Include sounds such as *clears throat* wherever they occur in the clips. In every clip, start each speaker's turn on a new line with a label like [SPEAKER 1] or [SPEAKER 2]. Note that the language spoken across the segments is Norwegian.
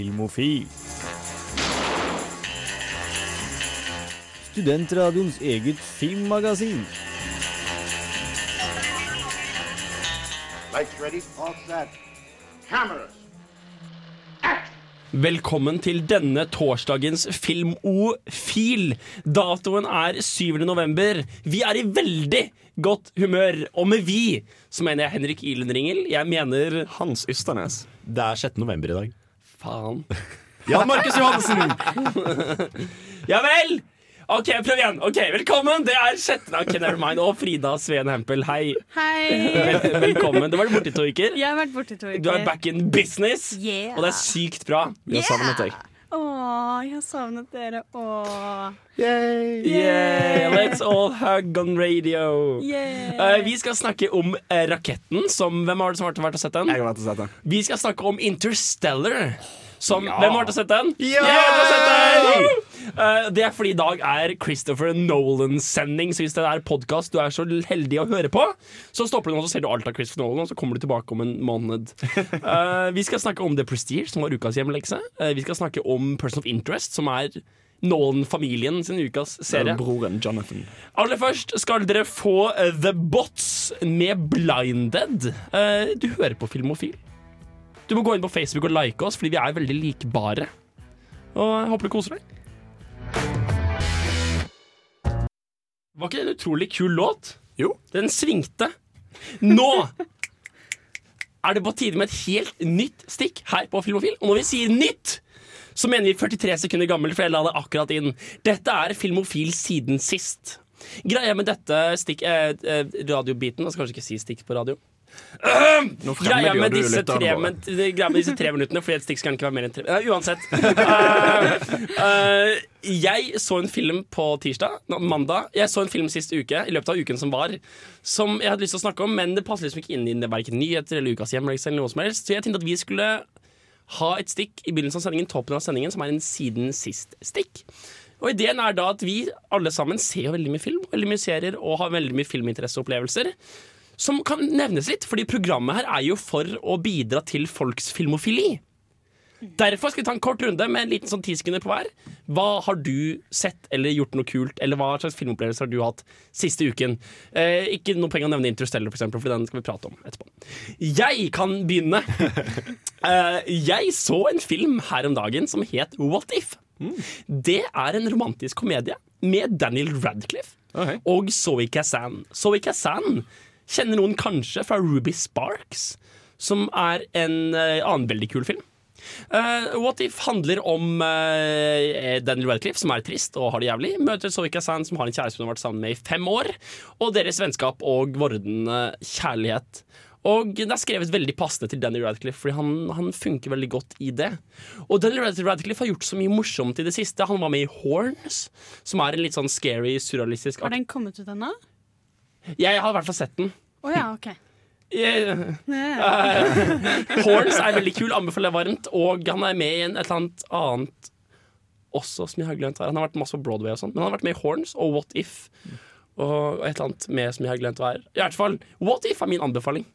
[SPEAKER 1] Filmofil. Studentradioens eget filmmagasin.
[SPEAKER 2] Lights ready, all set. Cameras.
[SPEAKER 3] Velkommen til denne torsdagens Filmofil. Datoen er 7. november. Vi er i veldig godt humør. Og med vi så mener jeg Henrik Ilenringel. Jeg mener
[SPEAKER 4] Hans Ysternes.
[SPEAKER 5] Det er 6. november i dag.
[SPEAKER 3] Faen. *laughs*
[SPEAKER 5] Jan Markus Johansen!
[SPEAKER 3] Ja vel! OK, prøv igjen. Ok, Velkommen. Det er sjette Ok, never mind. Og Frida Sveen Hempel, hei.
[SPEAKER 6] Hei!
[SPEAKER 3] Velkommen. Du var borte i to uker.
[SPEAKER 6] Jeg har vært borte i to uker.
[SPEAKER 3] Du er back in business,
[SPEAKER 6] Yeah.
[SPEAKER 3] og det er sykt bra.
[SPEAKER 4] Vi har savnet deg.
[SPEAKER 6] Åh, jeg har savnet dere. Åh.
[SPEAKER 3] Yeah, let's all hug on radio.
[SPEAKER 6] Yeah.
[SPEAKER 3] Uh, vi skal snakke om uh, Raketten. Som, hvem har det som har vært og sett den?
[SPEAKER 4] Jeg har vært og sett den.
[SPEAKER 3] Vi skal snakke om Interstellar. Som, Hvem har vært og sett den?
[SPEAKER 4] Ja!
[SPEAKER 3] den! Eh, det er fordi i dag er Christopher Nolan-sending. Så hvis det er podkast du er så heldig å høre på, så stopper du nå, så ser du alt av Christopher Nolan, og så kommer du tilbake om en måned. Uh, *laughs* vi skal snakke om The Prestige, som var ukas hjemmelekse. Uh, vi skal snakke om Person of Interest, som er Nolan-familien sin ukas serie.
[SPEAKER 4] Broren Jonathan.
[SPEAKER 3] Aller først skal dere få The Bots med Blinded. Du hører på Filmofil. Du må gå inn på Facebook og like oss, fordi vi er veldig likbare. Og jeg håper du koser deg. Var ikke det en utrolig kul låt?
[SPEAKER 4] Jo.
[SPEAKER 3] Den svingte. Nå er det på tide med et helt nytt stikk her på Filmofil. Og når vi sier nytt, så mener vi 43 sekunder gammel, for jeg la det akkurat inn. Dette er Filmofil siden sist. Greia med dette stikk... Eh, eh, radiobiten Jeg skal kanskje ikke si stikk på radio.
[SPEAKER 4] Nå
[SPEAKER 3] Greia med, disse tre, men, det- greia med disse tre minuttene, fordi et stikk skal ikke være mer enn tre Nei, Uansett. Uh, *laughs* uh, jeg så en film på tirsdag, No, mandag. Jeg så en film sist uke, i løpet av uken som var, som jeg hadde lyst til å snakke om, men det passer liksom ikke inn i det, verken nyheter eller ukas hjemmelekse eller noe som helst. Så jeg tenkte at vi skulle ha et stikk i begynnelsen av sendingen, toppen av sendingen, som er en siden sist-stikk. Og ideen er da at vi alle sammen ser jo veldig mye film, veldig mye serier og har veldig mye filminteresseopplevelser. Som kan nevnes litt, fordi programmet her er jo for å bidra til folks filmofili. Derfor skal vi ta en kort runde med en liten sånn ti sekunder på hver. Hva har du sett eller gjort noe kult, eller hva slags filmopplevelser har du hatt siste uken? Eh, ikke noe poeng å nevne Interstellar, for eksempel, for den skal vi prate om etterpå. Jeg kan begynne. *laughs* Eh, jeg så en film her om dagen som het What If. Det er en romantisk komedie med Daniel Radcliffe
[SPEAKER 4] okay.
[SPEAKER 3] og Zoe Kazan. Zoe Kazan kjenner noen kanskje fra Ruby Sparks, som er en eh, annen veldig kul film. Uh, What If handler om uh, Daniel Radcliffe, som er trist og har det jævlig, møter Zoe Sand, som har en kjæreste hun har vært sammen med i fem år, og deres vennskap og vordende kjærlighet. Og det er skrevet veldig passende til Daniel Radcliffe, fordi han, han funker veldig godt i det. Og Daniel Radcliffe har gjort så mye morsomt i det siste. Han var med i Horns, som er en litt sånn scary, surrealistisk
[SPEAKER 6] Har den kommet ut ennå?
[SPEAKER 3] Jeg har i hvert fall sett den.
[SPEAKER 6] Å ja, OK. *laughs*
[SPEAKER 3] Horns er veldig kul, anbefaler jeg varmt. Og han er med i en, et eller annet annet også, som jeg har glemt hva er. Han har vært masse på Broadway og sånn, men han har vært med i Horns og What If. Og et eller annet med som jeg har glemt hva er. I hvert fall, What If er min anbefaling.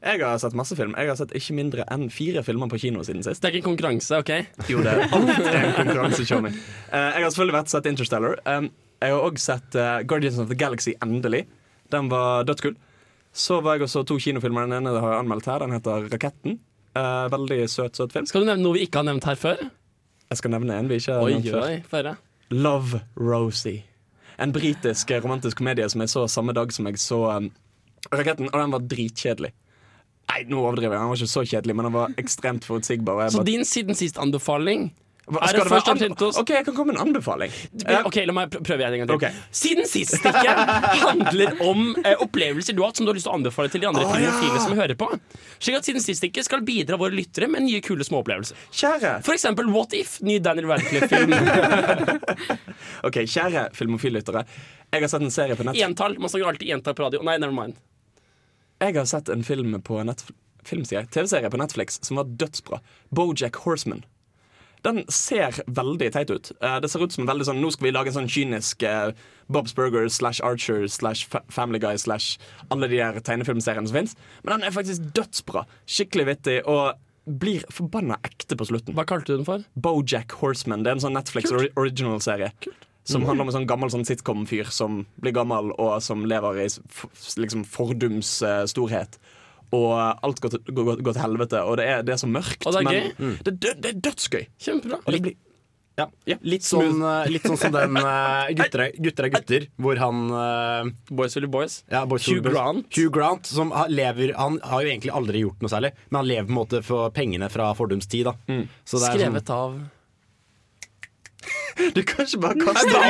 [SPEAKER 4] Jeg har sett masse film. Jeg har sett ikke mindre enn fire filmer på kino siden sist.
[SPEAKER 3] Det er ikke en konkurranse, OK?
[SPEAKER 4] Jo, det er alt er en konkurranse, Tjommi. Eh, jeg har selvfølgelig vært sett Interstellar. Um, jeg har òg sett uh, Guardians of the Galaxy endelig. Den var dødskul. Så var jeg og så to kinofilmer. Den ene har jeg anmeldt her. Den heter Raketten. Eh, veldig søt, søt film.
[SPEAKER 3] Skal du nevne noe vi ikke har nevnt her før?
[SPEAKER 4] Jeg skal nevne en vi ikke har
[SPEAKER 3] Oi,
[SPEAKER 4] nevnt før.
[SPEAKER 3] oi, før.
[SPEAKER 4] Love Rosie. En britisk eh, romantisk komedie som jeg så samme dag som jeg så um, Raketten, og den var dritkjedelig. Nei, nå overdriver jeg. Den var ikke så kjedelig, men den var ekstremt forutsigbar.
[SPEAKER 3] Så
[SPEAKER 4] bare-
[SPEAKER 3] din siden sist-anbefaling er det først og
[SPEAKER 4] an-
[SPEAKER 3] fremst
[SPEAKER 4] OK, jeg kan komme med en anbefaling. Eh,
[SPEAKER 3] Ok, La meg prøve en gang til.
[SPEAKER 4] Okay.
[SPEAKER 3] Siden sist stikket handler om eh, opplevelser du har hatt som du har lyst til å anbefale til de andre
[SPEAKER 4] oh,
[SPEAKER 3] filmofile
[SPEAKER 4] ja.
[SPEAKER 3] som hører på. Slik at Siden sist stikket skal bidra våre lyttere med nye, kule småopplevelser.
[SPEAKER 4] Kjære
[SPEAKER 3] For eksempel What If, ny Daniel Radcliffe-film. *laughs*
[SPEAKER 4] Ok, kjære filmofillyttere. Jeg har sett en serie på nett.
[SPEAKER 3] Entall. Man snakker alltid entall på radio. Nei, never mind.
[SPEAKER 4] Jeg har sett en film på nett... film, sier jeg, TV-serie på Netflix som var dødsbra. Bojack Horseman. Den ser veldig teit ut. Eh, det ser ut som veldig sånn Nå skal vi lage en sånn kynisk eh, Bob's Burger slash Archer slash Family Guy slash alle de der tegnefilmseriene som fins. Men den er faktisk dødsbra. Skikkelig vittig. Og blir forbanna ekte på slutten.
[SPEAKER 3] Hva kalte du den for?
[SPEAKER 4] Bojack Horseman. Det er en sånn Netflix ori original-serie. Som handler om en sånn gammel sånn sitcom-fyr som blir gammel, og som lever i liksom fordums uh, storhet. Og alt går til, går, går til helvete, og det er, det er så mørkt.
[SPEAKER 3] Og det er
[SPEAKER 4] men
[SPEAKER 3] mm.
[SPEAKER 4] det, det, det er dødsgøy.
[SPEAKER 3] Kjempebra.
[SPEAKER 4] Og det blir
[SPEAKER 5] Ja. Litt, sånn, eh, litt sånn som den uh, gutter, er, 'Gutter er gutter', hvor han uh,
[SPEAKER 3] Boys will be boys.
[SPEAKER 5] ja, Boys
[SPEAKER 3] Hugh
[SPEAKER 5] Will
[SPEAKER 3] Grant.
[SPEAKER 5] Hugh Grant som har, lever Han har jo egentlig aldri gjort noe særlig, men han lever på en måte for pengene fra fordums tid. Da. Så det er sånn,
[SPEAKER 3] Skrevet av *laughs*
[SPEAKER 4] Du kan ikke bare kaste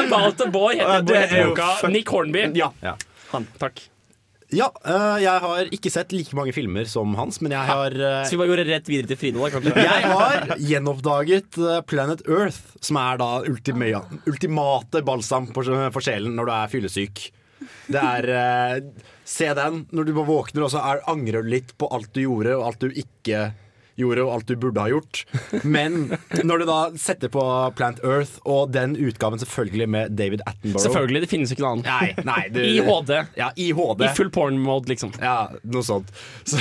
[SPEAKER 3] About a Boy
[SPEAKER 4] Ja,
[SPEAKER 3] heter,
[SPEAKER 4] er
[SPEAKER 3] boka. Nick Hornby.
[SPEAKER 4] Ja.
[SPEAKER 5] ja.
[SPEAKER 3] Han, takk.
[SPEAKER 5] Ja eh, jeg har ikke sett like mange filmer som hans, men jeg har eh,
[SPEAKER 3] Så vi bare går rett videre til Frida?
[SPEAKER 5] Jeg har gjenoppdaget eh, Planet Earth, som er da ultima, ultimate balsam for, sjelen når du er fyllesyk. Det er Se den når du bare våkner og så er, angrer du litt på alt du gjorde og alt du ikke gjorde og alt du burde ha gjort. Men når du da setter på Planet Earth og den utgaven selvfølgelig med David Attenborough
[SPEAKER 3] Selvfølgelig, det finnes ikke noe annet.
[SPEAKER 5] Nei, nei, du,
[SPEAKER 3] I HD.
[SPEAKER 5] Ja, i HD.
[SPEAKER 3] I full porn mode, liksom.
[SPEAKER 5] Ja, noe sånt. Så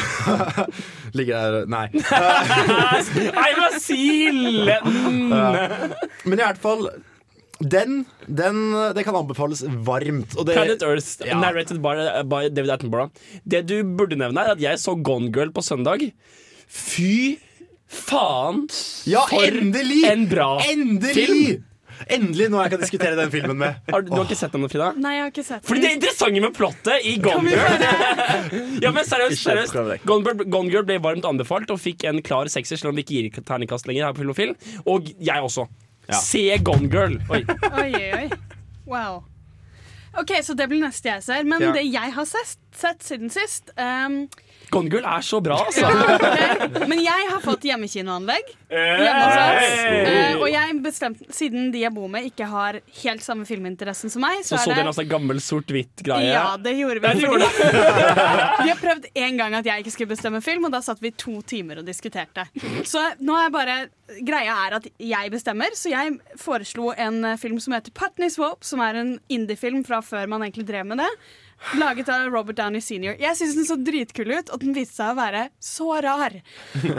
[SPEAKER 5] *laughs* ligger der Nei. *laughs*
[SPEAKER 3] Nei, Vasil!
[SPEAKER 5] Men i hvert fall den, den, det kan anbefales varmt. Det,
[SPEAKER 3] Planet Earth,
[SPEAKER 5] Ja.
[SPEAKER 3] narrated by, by David Attenborough. Det du burde nevne, er at jeg så Gone Girl på søndag. Fy faen,
[SPEAKER 5] Ja,
[SPEAKER 3] for
[SPEAKER 5] endelig!
[SPEAKER 3] en bra
[SPEAKER 5] Endelig!
[SPEAKER 3] film!
[SPEAKER 5] Endelig noe jeg kan diskutere den filmen med.
[SPEAKER 3] Har du, du har ikke sett den, Frida?
[SPEAKER 6] Nei, jeg har ikke sett den
[SPEAKER 3] Fordi det
[SPEAKER 6] er
[SPEAKER 3] interessante med plottet i Gone Girl *laughs* Ja, men seriøst, seriøst. Gone Girl, Gone Girl ble varmt anbefalt og fikk en klar sekser, selv om vi ikke gir terningkast lenger her på Filmofil. Og jeg også. Se Gone Girl. Oi,
[SPEAKER 6] oi, oi. Wow. OK, så det blir neste jeg ser. Men
[SPEAKER 5] Ja.
[SPEAKER 6] det jeg har sett, sett siden sist um,
[SPEAKER 3] Gone Girl er så bra, altså.
[SPEAKER 6] Men jeg har fått hjemmekinoanlegg. Hjemme hos oss. Eh, og jeg bestemte, siden de jeg bor med, ikke har helt samme filminteressen som meg,
[SPEAKER 3] Så
[SPEAKER 6] så,
[SPEAKER 3] så dere
[SPEAKER 6] er det
[SPEAKER 3] altså gammel sort-hvitt-greie.
[SPEAKER 6] ja, det gjorde vi.
[SPEAKER 3] Ja, det gjorde
[SPEAKER 6] fordi- *laughs* Vi har prøvd en gang at jeg ikke skulle bestemme film, og da satt vi to timer og diskuterte. Så nå er bare Greia er at jeg bestemmer, så jeg foreslo en eh, film som heter Putney's Swope, som er en indie-film fra før man egentlig drev med det. Laget av Robert Downey senior. Jeg syntes den så dritkul ut, og den viste seg å være så rar.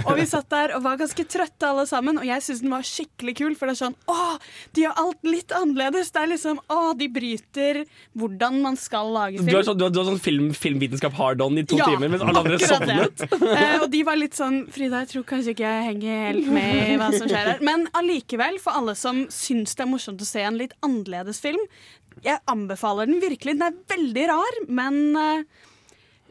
[SPEAKER 6] Og vi satt der og var ganske trøtte alle sammen, og jeg syntes den var skikkelig kul. For det er sånn Å, de gjør alt litt annerledes. Det er liksom Å, de bryter hvordan man skal lage film.
[SPEAKER 3] Du har sånn, du har, du har sånn film, filmvitenskap hard on i to
[SPEAKER 6] Ja,
[SPEAKER 3] timer, mens alle andre sovnet. *laughs*
[SPEAKER 6] Eh, og de var litt sånn Frida, jeg tror kanskje ikke jeg henger helt med i hva som skjer her. Men allikevel, for alle som syns det er morsomt å se en litt annerledes film, jeg anbefaler den virkelig. Den er veldig rar, men uh,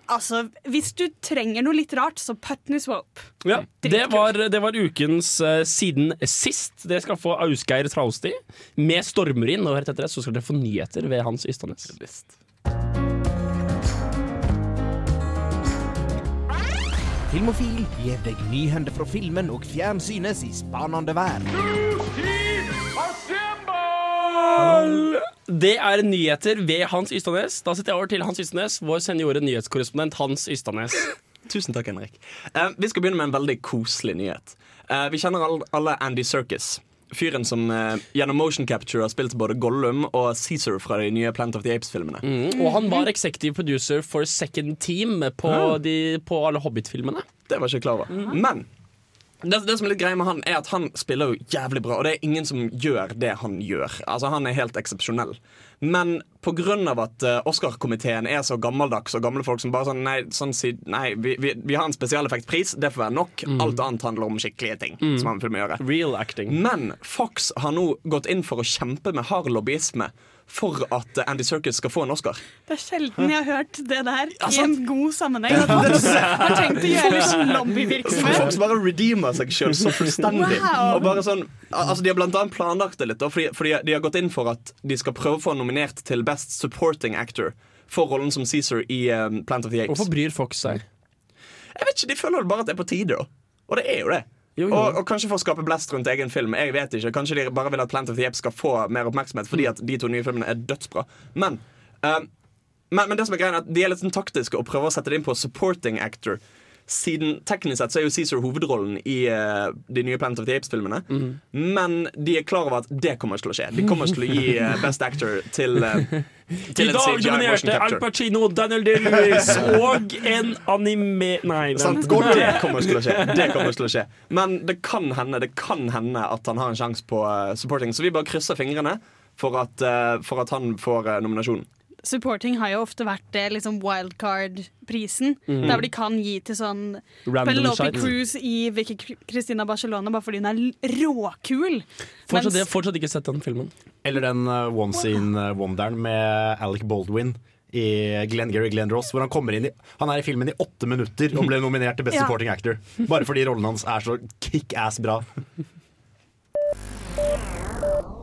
[SPEAKER 6] altså Hvis du trenger noe litt rart, så Putney Swope.
[SPEAKER 3] Ja, det, var, det var ukens uh, Siden sist. Dere skal få Ausgeir Trausti med stormer inn, og rett etter det så skal dere få nyheter ved Hans Ystanes.
[SPEAKER 7] Filmofil gir deg nyhender fra filmen og fjernsynets i spanende verden.
[SPEAKER 3] Det er nyheter ved Hans Ystadnes. Da setter jeg over til Hans Ystadnes, vår seniore nyhetskorrespondent Hans Ystadnes.
[SPEAKER 4] Tusen takk, Henrik. Uh, vi skal begynne med en veldig koselig nyhet. Uh, vi kjenner all, alle Andy Serkis. Fyren som uh, gjennom motion capture har spilt både Gollum og Caesar fra de nye Planet of the Apes-filmene.
[SPEAKER 3] Og han var executive producer for Second Team på, de, på alle Hobbit-filmene.
[SPEAKER 4] Det var jeg ikke klar over. Men det, det som er litt greia med han, er at han spiller jo jævlig bra, og det er ingen som gjør det han gjør. Altså, Han er helt eksepsjonell. Men pga. at uh, Oscar-komiteen er så gammeldags, og gamle folk som bare sånn Nei, sånn, nei vi, vi, vi har en spesialeffektpris, det får være nok. Alt annet handler om skikkelige ting. Som han vil gjøre
[SPEAKER 3] Real acting.
[SPEAKER 4] Men Fox har nå gått inn for å kjempe med hard lobbyisme for at Andy Serkis skal få en Oscar.
[SPEAKER 6] Det er sjelden jeg har hørt det der i en god sammenheng. At Fox *laughs* har tenkt å gjøre litt lobbyvirksomhet.
[SPEAKER 4] Fox bare redeemer seg sjøl så fullstendig.
[SPEAKER 6] Wow.
[SPEAKER 4] Og bare sånn, altså De har blant annet planlagt det litt, fordi, fordi de har gått inn for at de skal prøve å få nominert til Best Supporting Actor for rollen som Caesar i um, Plant of the Apes.
[SPEAKER 3] Hvorfor bryr Fox seg?
[SPEAKER 4] Jeg vet ikke, De føler bare at det er på tide, da. Og det er jo det.
[SPEAKER 3] Jo, jo.
[SPEAKER 4] Og, og kanskje for å skape blest rundt egen film. Jeg vet ikke, Kanskje de bare vil at Plant of the Apes skal få mer oppmerksomhet fordi at de to nye filmene er dødsbra. Men, uh, men, men det som er greia er at de er litt sånn taktiske og prøver å sette det inn på supporting actor. Siden teknisk sett så er jo Cæsar hovedrollen i uh, de nye Planet of the Apes-filmene.
[SPEAKER 3] Mm.
[SPEAKER 4] Men de er klar over at det kommer til å skje. De kommer til å gi uh, Best Actor til, *laughs* uh,
[SPEAKER 3] I dag dominerte Al. Pacino, Daniel Day-Lewis *laughs* og en anime... Nei,
[SPEAKER 4] Sant? Det kommer til å skje. Det kommer til å skje. *laughs* Men det kan hende Det kan hende at han har en sjanse på supporting, så vi bare krysser fingrene for at, for at han får nominasjonen.
[SPEAKER 6] Supporting har jo ofte vært det liksom wildcard-prisen. Der hvor de kan gi til sånn Penelope Cruise i Vicky Christina Barcelona bare fordi hun er råkul.
[SPEAKER 3] Fortsatt, jeg
[SPEAKER 6] Mens-
[SPEAKER 3] har fortsatt ikke sett den filmen.
[SPEAKER 5] Eller den uh, One Scene uh, Wonderen med Alec Baldwin i Glenn Gary Glenn Ross, hvor han kommer inn i Han er i filmen i åtte minutter og ble *laughs* nominert til Best
[SPEAKER 6] Ja.
[SPEAKER 5] Supporting Actor. Bare fordi rollen hans er så kick-ass bra.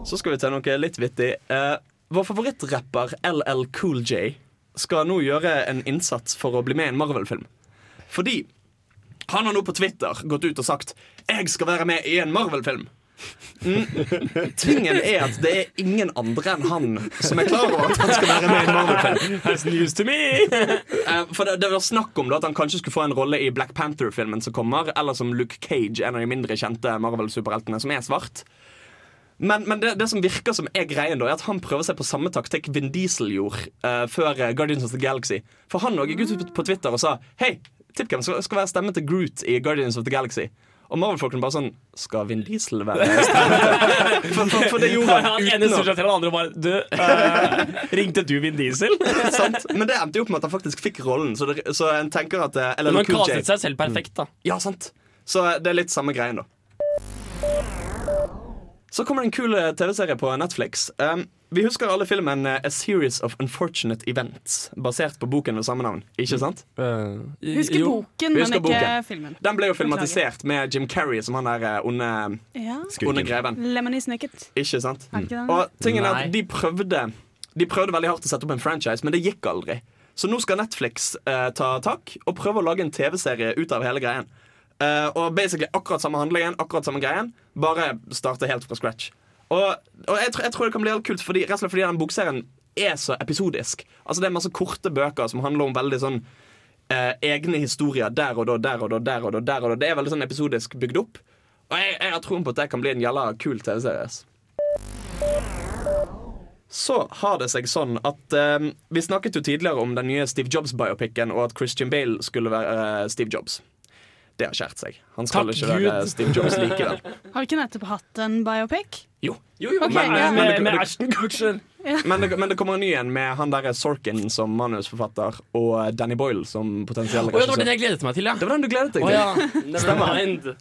[SPEAKER 4] Så skal vi til noe litt vittig. Eh, vår favorittrapper LL Cool J skal nå gjøre en innsats for å bli med i en Marvel-film. Fordi han har nå på Twitter gått ut og sagt 'Jeg skal være med i en Marvel-film'. Mm. Tingen er at det er ingen andre enn han som er klar over at han skal være med i en Marvel-film.
[SPEAKER 3] That's news to me! *laughs*
[SPEAKER 4] Eh, For det, det var snakk om da, at han kanskje skulle få en rolle i Black Panther-filmen som kommer, eller som Luke Cage, en av de mindre kjente Marvel-superheltene som er svart. Men, men det, det som virker som er greien, da er at han prøver seg på samme taktikk Vin Diesel gjorde uh, før eh, Guardians of the Galaxy. For han òg gikk ut på Twitter og sa Hei, tipp hvem skal, skal være stemme til Groot i Guardians of the Galaxy. Og Marvel-folkene bare sånn Skal Vin Diesel være *laughs* For, for, for det gjorde han *laughs*
[SPEAKER 3] Han ene
[SPEAKER 4] uten å
[SPEAKER 3] snur seg til den andre og bare Du, uh, ringte du Vin Diesel? *laughs*
[SPEAKER 4] sant? Men det endte jo opp med at han faktisk fikk rollen, så, det, så en tenker at Eller
[SPEAKER 3] Men han kastet seg selv perfekt, da.
[SPEAKER 4] Ja, sant. Så det er litt samme greien, da. Så kommer det en kul eh, TV-serie på Netflix. Um, vi husker alle filmen eh, A Series of Unfortunate Events, basert på boken med samme navn. Ikke sant?
[SPEAKER 6] Husker
[SPEAKER 3] Jo.
[SPEAKER 6] boken, men
[SPEAKER 4] husker
[SPEAKER 6] ikke
[SPEAKER 4] boken.
[SPEAKER 6] filmen.
[SPEAKER 4] Den ble jo filmatisert med Jim Carrey som han der onde,
[SPEAKER 6] Ja.
[SPEAKER 4] onde greven.
[SPEAKER 6] Lemony Snicket.
[SPEAKER 4] Ikke sant?
[SPEAKER 6] Den?
[SPEAKER 4] Og tingen er at de prøvde De prøvde veldig hardt å sette opp en franchise, men det gikk aldri. Så nå skal Netflix eh, ta tak og prøve å lage en TV-serie ut av hele greien. Eh, og basically akkurat samme handlingen, akkurat samme greien, bare starte helt fra scratch. Og, og jeg, jeg tror det kan bli helt kult, fordi, rett og slett fordi den bokserien er så episodisk. Altså Det er masse korte bøker som handler om veldig sånn uh, egne historier der og da, der og da, der og da. der og da Det er veldig sånn episodisk bygd opp. Og jeg, jeg har troen på at det kan bli en jævla kul TV-serie. Så har det seg sånn at uh, Vi snakket jo tidligere om den nye Steve Jobs-biopicen, og at Christian Bale skulle være Steve Jobs. Det har skjært seg. Han skal
[SPEAKER 3] Takk
[SPEAKER 4] ikke være Steve Jobs likevel. *laughs*
[SPEAKER 6] Har vi ikke nettopp hatt en biopic?
[SPEAKER 4] Jo,
[SPEAKER 3] Jo, jo,
[SPEAKER 6] Okay,
[SPEAKER 3] men,
[SPEAKER 6] ja.
[SPEAKER 3] med
[SPEAKER 4] det-
[SPEAKER 3] Ashton Kutcher. *laughs*
[SPEAKER 4] men, det, men det kommer en ny en med han der Sorkin som manusforfatter og Danny Boyle som potensiell
[SPEAKER 3] Å ja, det var den jeg gledet meg til, ja.
[SPEAKER 4] Det var den du gledet deg til.
[SPEAKER 3] ja. Stemmer.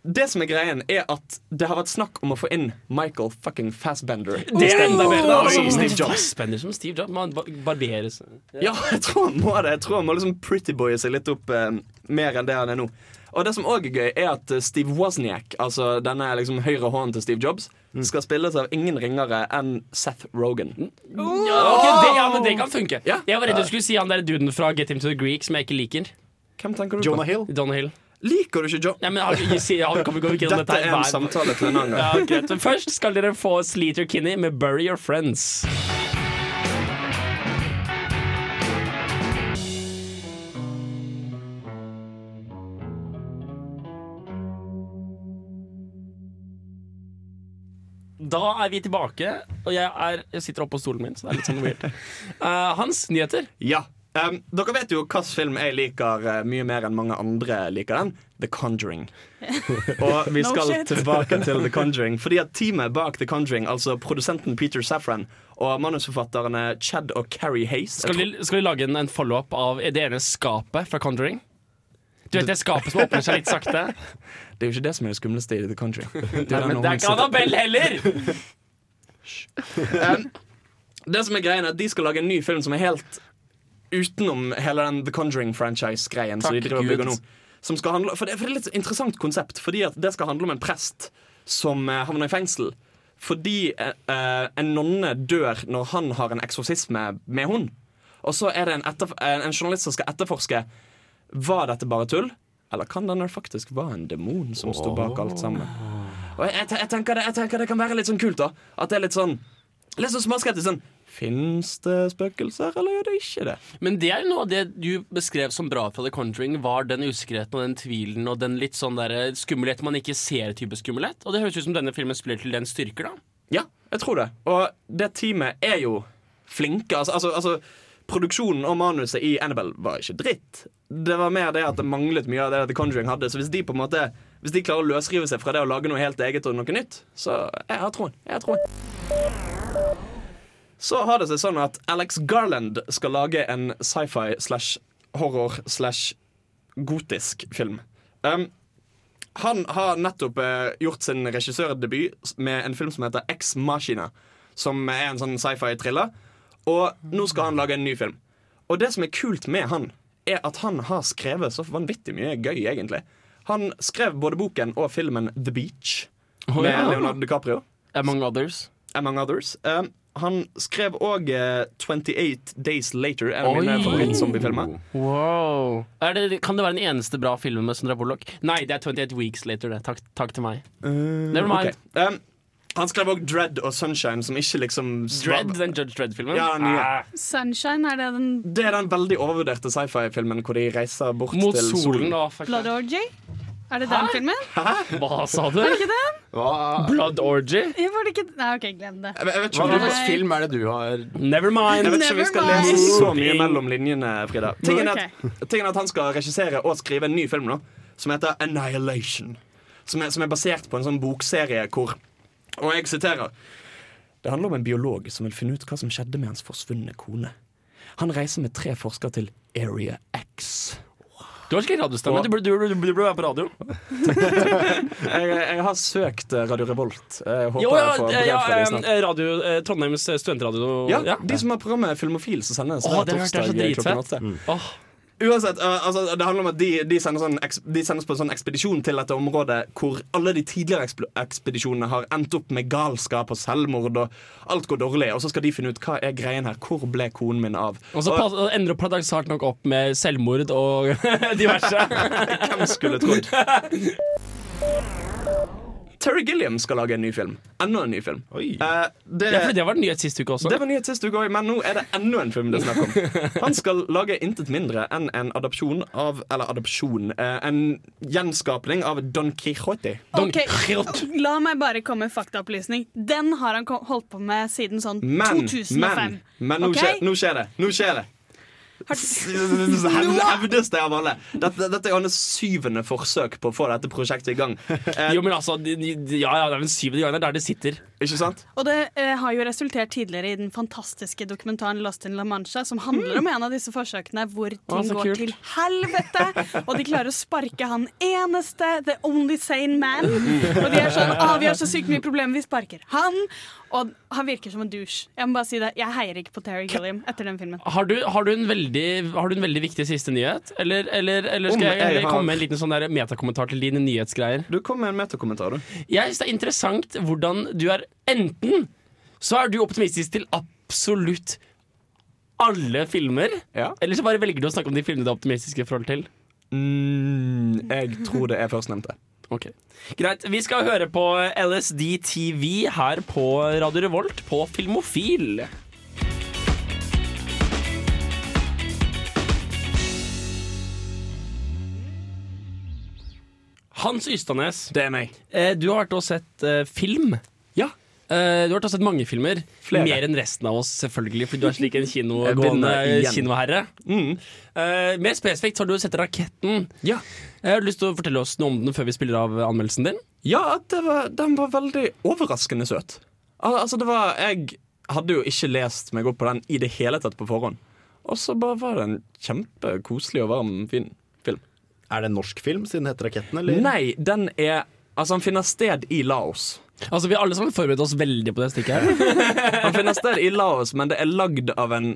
[SPEAKER 4] Det som er greien, er at det har vært snakk om å få inn Michael fucking Fassbender.
[SPEAKER 3] Det er enda bedre.
[SPEAKER 4] Som Steve Jobs.
[SPEAKER 3] Fassbender som Steve Jobs. Man ba- barberes.
[SPEAKER 4] Ja, jeg tror han må det. Jeg tror han må liksom prettyboye seg litt opp eh, mer enn det han er nå. Og det som òg er gøy, er at eh, Steve Wozniak, altså denne liksom høyre hånden til Steve Jobs, skal spilles av ingen ringere enn Seth Rogan.
[SPEAKER 3] Ja, ok, det, ja, men det kan funke.
[SPEAKER 4] Ja.
[SPEAKER 3] Jeg var redd du skulle si han der duden fra Get Him to the Greek som jeg ikke liker.
[SPEAKER 4] Hvem tenker du
[SPEAKER 5] Jonah
[SPEAKER 4] på?
[SPEAKER 5] Hill.
[SPEAKER 3] Jonah Hill.
[SPEAKER 4] Liker du ikke John?
[SPEAKER 3] Ja, men har- vi, ja, vi gjennom
[SPEAKER 4] Dette
[SPEAKER 3] dette
[SPEAKER 4] er en
[SPEAKER 3] hver-
[SPEAKER 4] samtale til en annen gang.
[SPEAKER 3] Ja. Men Først skal dere få Sleater Kinney med 'Bury Your Friends'. Da er vi tilbake, og jeg, er, jeg sitter oppe på stolen min, så det er litt sånn weird. Uh, *laughs* Hans, nyheter.
[SPEAKER 4] Ja. Um, dere vet jo hvilken film jeg liker uh, mye mer enn mange andre liker den. The Conjuring. *laughs* Og vi skal
[SPEAKER 6] no
[SPEAKER 4] tilbake til The Conjuring. Fordi at teamet bak The Conjuring, altså produsenten Peter Safran og manusforfatterne Chad og Carrie Hayes
[SPEAKER 3] Skal vi, skal vi lage en, en follow-up av det ene skapet fra Conjuring? Du vet det skapet som åpner seg litt sakte? *laughs*
[SPEAKER 4] Det er jo ikke det som er det skumleste i The Country. Det
[SPEAKER 3] Nei, men det er ikke Annabelle heller!
[SPEAKER 4] Um, det som er greien er at De skal lage en ny film som er helt utenom hele den The Conjuring-franchise-greien. som de driver og bygger nå som skal handle, for, det, for det er et litt interessant konsept. Fordi at Det skal handle om en prest som uh, havner i fengsel. Fordi eh, en nonne dør når han har en eksorsisme med hun. Og så er det en, etterf en, en journalist som skal etterforske Var dette bare tull. Eller kan denne faktisk være en demon som sto bak alt sammen? Og jeg, jeg, tenker det, jeg tenker det kan være litt sånn kult, da. At det er litt sånn Litt sånn småskeptisk. Sånn, Fins det spøkelser, eller gjør det ikke det?
[SPEAKER 3] Men det er jo noe av det du beskrev som bra fra The Conjuring, var den usikkerheten og den tvilen og den litt sånn der skummelhet man ikke ser type skummelhet. Og det høres ut som denne filmen spiller til den styrker, da.
[SPEAKER 4] Ja, jeg tror det. Og det teamet er jo flinke. Altså, altså, altså Produksjonen og manuset i Annabelle var ikke dritt. Det var mer det at det manglet mye av det The Conjuring hadde. Så hvis de på en måte Hvis de klarer å løsrive seg fra det å lage noe helt eget og noe nytt, så jeg har troen. Jeg har troen. Så har det seg sånn at Alex Garland skal lage en sci-fi slash horror slash gotisk film. Um, han har nettopp uh, gjort sin regissørdebut med en film som heter Ex Machina. Som er en sånn sci-fi-thriller. Og nå skal han lage en ny film. Og det som er kult med han, er at han har skrevet så vanvittig mye gøy, egentlig. Han skrev både boken og filmen The Beach
[SPEAKER 3] oh,
[SPEAKER 4] med
[SPEAKER 3] ja.
[SPEAKER 4] Leonardo DiCaprio,
[SPEAKER 3] Among others.
[SPEAKER 4] among others. Um, han skrev òg 28 Days Later, en av mine favorittzombiefilmer.
[SPEAKER 3] Wow. Er det, kan det være den eneste bra filmen med Sandra Bullock? Nei, det er 28 Weeks Later. Det. Takk, takk til meg. Never mind.
[SPEAKER 4] Okay. Um, han skrev òg Dread og Sunshine, som ikke liksom
[SPEAKER 3] Dread, den Judge Dread-filmen?
[SPEAKER 4] Ja, nye.
[SPEAKER 3] Ah,
[SPEAKER 6] Sunshine, er det den
[SPEAKER 4] Det er den veldig overvurderte sci-fi-filmen hvor de reiser bort
[SPEAKER 3] mot
[SPEAKER 4] til
[SPEAKER 3] solen, solen.
[SPEAKER 6] Blood Orgy? Er det den filmen?
[SPEAKER 3] Hva sa du?
[SPEAKER 6] Var det ikke den?
[SPEAKER 5] Hva,
[SPEAKER 3] Blood Orgy?
[SPEAKER 6] Ja, Var det ikke Nei, OK, glem det.
[SPEAKER 4] Jeg vet- jeg vet ikke
[SPEAKER 5] hva slags film er det du har
[SPEAKER 3] Never mind.
[SPEAKER 4] Jeg vet ikke om vi skal
[SPEAKER 6] mind.
[SPEAKER 4] lese så mye mellom linjene, Frida. Tingen er,
[SPEAKER 6] okay.
[SPEAKER 4] at, tingen er at han skal regissere og skrive en ny film nå, som heter Annihilation. Som er, som er basert på en sånn bokserie hvor Og jeg siterer. Det handler om en biolog som vil finne ut hva som skjedde med hans forsvunne kone. Han reiser med tre forskere til Area X.
[SPEAKER 3] Du har ikke radiostemme. Du du, du, du burde være på radio. *laughs*
[SPEAKER 4] Jeg, jeg har søkt eh, Radio Revolt. Jeg håper
[SPEAKER 3] Jo, ja,
[SPEAKER 4] jeg får brev
[SPEAKER 3] ja,
[SPEAKER 4] fra dem snart.
[SPEAKER 3] eh, radio, eh, Trondheims studentradio.
[SPEAKER 4] Ja, De som har programmet Filmofil, som sendes hver
[SPEAKER 3] er
[SPEAKER 4] torsdag klokken åtte.
[SPEAKER 3] Åh,
[SPEAKER 4] Uansett, uh, altså, det handler om at de, de, sånn, de sendes på en sånn ekspedisjon til dette området hvor alle de tidligere ekspedisjonene har endt opp med galskap og selvmord, og alt går dårlig. Og så skal de finne ut hva er greien her. Hvor ble konen min av?
[SPEAKER 3] og så
[SPEAKER 4] og
[SPEAKER 3] ender det paradoksalt nok opp med selvmord og *laughs* diverse.
[SPEAKER 4] hvem skulle trodd? *laughs* Terry Gilliam skal lage en ny film. Enda en ny film.
[SPEAKER 5] Oi.
[SPEAKER 4] Eh, det,
[SPEAKER 3] Ja, for det var nyhet sist uke også.
[SPEAKER 4] Det var nyhet sist uke også, men nå er det enda en film det er snakk om. *laughs* Han skal lage intet mindre enn en adopsjon av Eller adopsjon. eh, en gjenskapning av Don Quijote.
[SPEAKER 3] Don
[SPEAKER 6] okay.
[SPEAKER 3] Quixote.
[SPEAKER 6] La meg bare komme med faktaopplysning. Den har han holdt på med siden sånn
[SPEAKER 4] Men,
[SPEAKER 6] 2005.
[SPEAKER 4] men, men nå,
[SPEAKER 6] okay?
[SPEAKER 4] skjer, nå skjer det. Nå skjer det. Hevdes *laughs* det av alle. Dette, dette er hans syvende forsøk på å få dette prosjektet i gang. *laughs* Eh,
[SPEAKER 3] Jo, men altså, de, de, ja, ja, det er den syvende gangen der det sitter.
[SPEAKER 4] ikke sant?
[SPEAKER 6] Og det eh, har jo resultert tidligere i den fantastiske dokumentaren Lost in La Mancha, som handler om en av disse forsøkene hvor ting
[SPEAKER 3] så
[SPEAKER 6] går
[SPEAKER 3] kult.
[SPEAKER 6] til helvete, og de klarer å sparke han eneste, the only sane man. *laughs* Og de er sånn ah, 'Vi har så sykt mye problemer, vi sparker han'. Og han virker som en douche. Jeg må bare si det, jeg heier ikke på Terry Gilliam etter den filmen.
[SPEAKER 3] Har du, har du, en, veldig, har du en veldig viktig siste nyhet? Eller, eller, eller skal jeg,
[SPEAKER 4] jeg har-
[SPEAKER 3] komme med en liten sånn metakommentar til dine nyhetsgreier?
[SPEAKER 4] Du kom med en metakommentar, du.
[SPEAKER 3] Jeg synes det er interessant hvordan du er Enten så er du optimistisk til absolutt alle filmer,
[SPEAKER 4] Ja.
[SPEAKER 3] eller så bare velger du å snakke om de filmene du er optimistiske i forhold til.
[SPEAKER 4] Mm, jeg tror det er førstnevnte.
[SPEAKER 3] Ok, Greit. Vi skal høre på LSD TV her på Radio Revolt på Filmofil. Hans Ystadnes,
[SPEAKER 4] Det er meg.
[SPEAKER 3] eh, du har vært og sett eh, film. Eh, du har sett mange filmer.
[SPEAKER 4] Flere.
[SPEAKER 3] Mer enn resten av oss, selvfølgelig, fordi du er slik en kinogående *laughs* kinoherre.
[SPEAKER 4] Mm.
[SPEAKER 3] Uh, mer spesifikt så har du sett Raketten.
[SPEAKER 4] Ja.
[SPEAKER 3] Jeg har lyst til å fortelle oss noe om den før vi spiller av anmeldelsen din.
[SPEAKER 4] Ja, det var, den var veldig overraskende søt. Al altså, det var Jeg hadde jo ikke lest meg opp på den i det hele tatt på forhånd. Og så bare var det en kjempekoselig og varm, fin film.
[SPEAKER 5] Er det en norsk film, siden det heter Raketten? Eller?
[SPEAKER 4] Nei, den er Altså, han finner sted i Laos.
[SPEAKER 3] Altså Vi har alle sammen forberedt oss veldig på det stikket. her *laughs*
[SPEAKER 4] Han finner sted i Laos, men det er lagd av en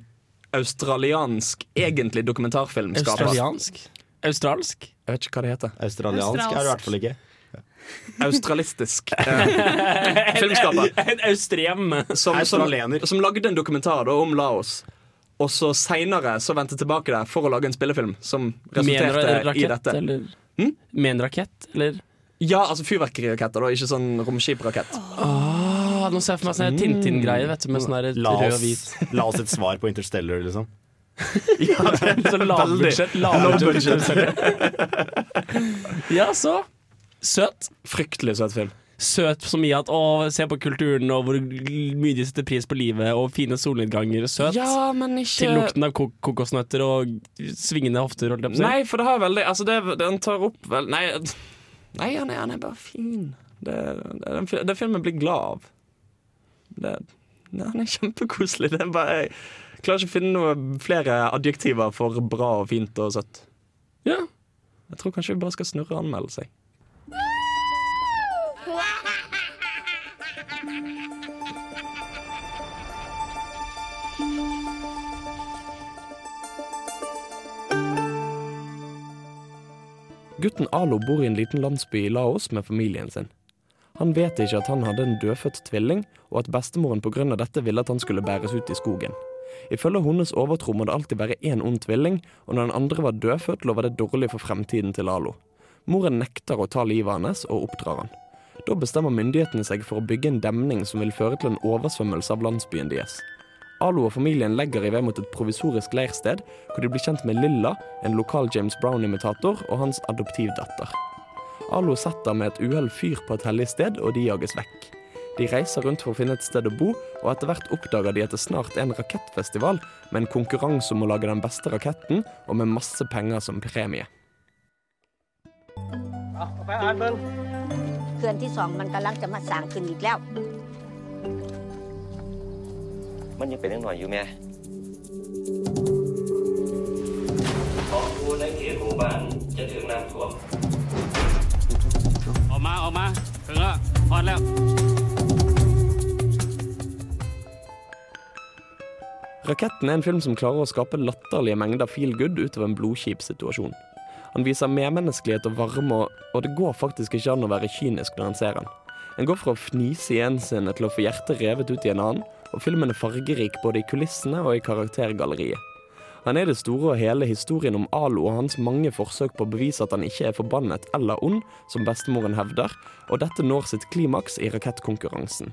[SPEAKER 4] australiansk, egentlig dokumentarfilmskaper.
[SPEAKER 3] Australiansk? Australsk?
[SPEAKER 4] Jeg vet ikke hva det heter.
[SPEAKER 5] Australiansk er det i hvert fall ikke. *laughs*
[SPEAKER 4] Australistisk *laughs* eh, filmskaper.
[SPEAKER 3] En austrem.
[SPEAKER 4] Som, som,
[SPEAKER 5] Australiener.
[SPEAKER 4] som lagde en dokumentar da, om Laos. Og så seinere vendte tilbake der for å lage en spillefilm som
[SPEAKER 3] Med en
[SPEAKER 4] resulterte i
[SPEAKER 3] rakett,
[SPEAKER 4] dette.
[SPEAKER 3] eller?
[SPEAKER 4] Hm?
[SPEAKER 3] Med en rakett, eller?
[SPEAKER 4] Ja, altså fyrverkeriraketter, da, ikke sånn romskiprakett.
[SPEAKER 3] Ah, nå ser jeg for meg sånn Tintin-greie, vet du, med sånn der rød og hvit.
[SPEAKER 5] la oss et svar på Interstellar, liksom. *laughs* *laughs*
[SPEAKER 3] Så lavbudsjett. Lavbudsjett. *laughs* Ja, så. Søt.
[SPEAKER 4] Fryktelig søt film.
[SPEAKER 3] Søt som i at å, se på kulturen og hvor mye de setter pris på livet, og fine solnedganger. Søt.
[SPEAKER 4] Ja, men ikke
[SPEAKER 3] Til lukten av kok kokosnøtter og svingende hofter.
[SPEAKER 4] Nei, for det har veldig Altså, det, den tar opp vel Nei, nei han, er, han er bare fin. Det, det, den, fi- filmen blir glad av. Det, nei, han er kjempekoselig. Det er bare Jeg klarer ikke å finne noe flere adjektiver for bra og fint og søtt.
[SPEAKER 3] Ja.
[SPEAKER 4] Jeg tror kanskje vi bare skal snurre anmeldelse. Gutten Alo bor i en liten landsby i Laos med familien sin. Han vet ikke at han hadde en dødfødt tvilling, og at bestemoren pga. dette ville at han skulle bæres ut i skogen. Ifølge hennes overtro må det alltid være én ond tvilling, og når den andre var dødfødt, lover det dårlig for fremtiden til Alo. Moren nekter å ta livet hans og oppdrar han. Da bestemmer myndighetene seg for å bygge en demning som vil føre til en oversvømmelse av landsbyen deres. Alo og familien legger i vei mot et provisorisk leirsted, hvor de blir kjent med Lilla, en lokal James Brown-imitator, og hans adoptivdatter. Alo setter med et uhell fyr på et hellig sted, og de jages vekk. De reiser rundt for å finne et sted å bo, og etter hvert oppdager de at det snart er en rakettfestival med en konkurranse om å lage den beste raketten, og med masse penger som premie.
[SPEAKER 8] เขื่อนที่สองมันกำลังจะมาสร้างขึ้นอีกแล้ว
[SPEAKER 9] มันยังเป็นยังหน่อยอยู่แม่ขอพูดในเขตหมู่บ้านจะถึงน้ำท่วม
[SPEAKER 10] ออกมา ออกมา ถึงแล้วพอดแล้ว
[SPEAKER 4] Raketten er en film som klarer å skape latterlige mengder feel good ut av en blodkjip situasjon. Han viser medmenneskelighet og varme, og, og det går faktisk ikke an å være kynisk når en ser den. En går fra å fnise i en scene til å få hjertet revet ut i en annen, og filmen er fargerik både i kulissene og i karaktergalleriet. Han er det store og hele historien om Alo og hans mange forsøk på å bevise at han ikke er forbannet eller ond, som bestemoren hevder, og dette når sitt klimaks i rakettkonkurransen.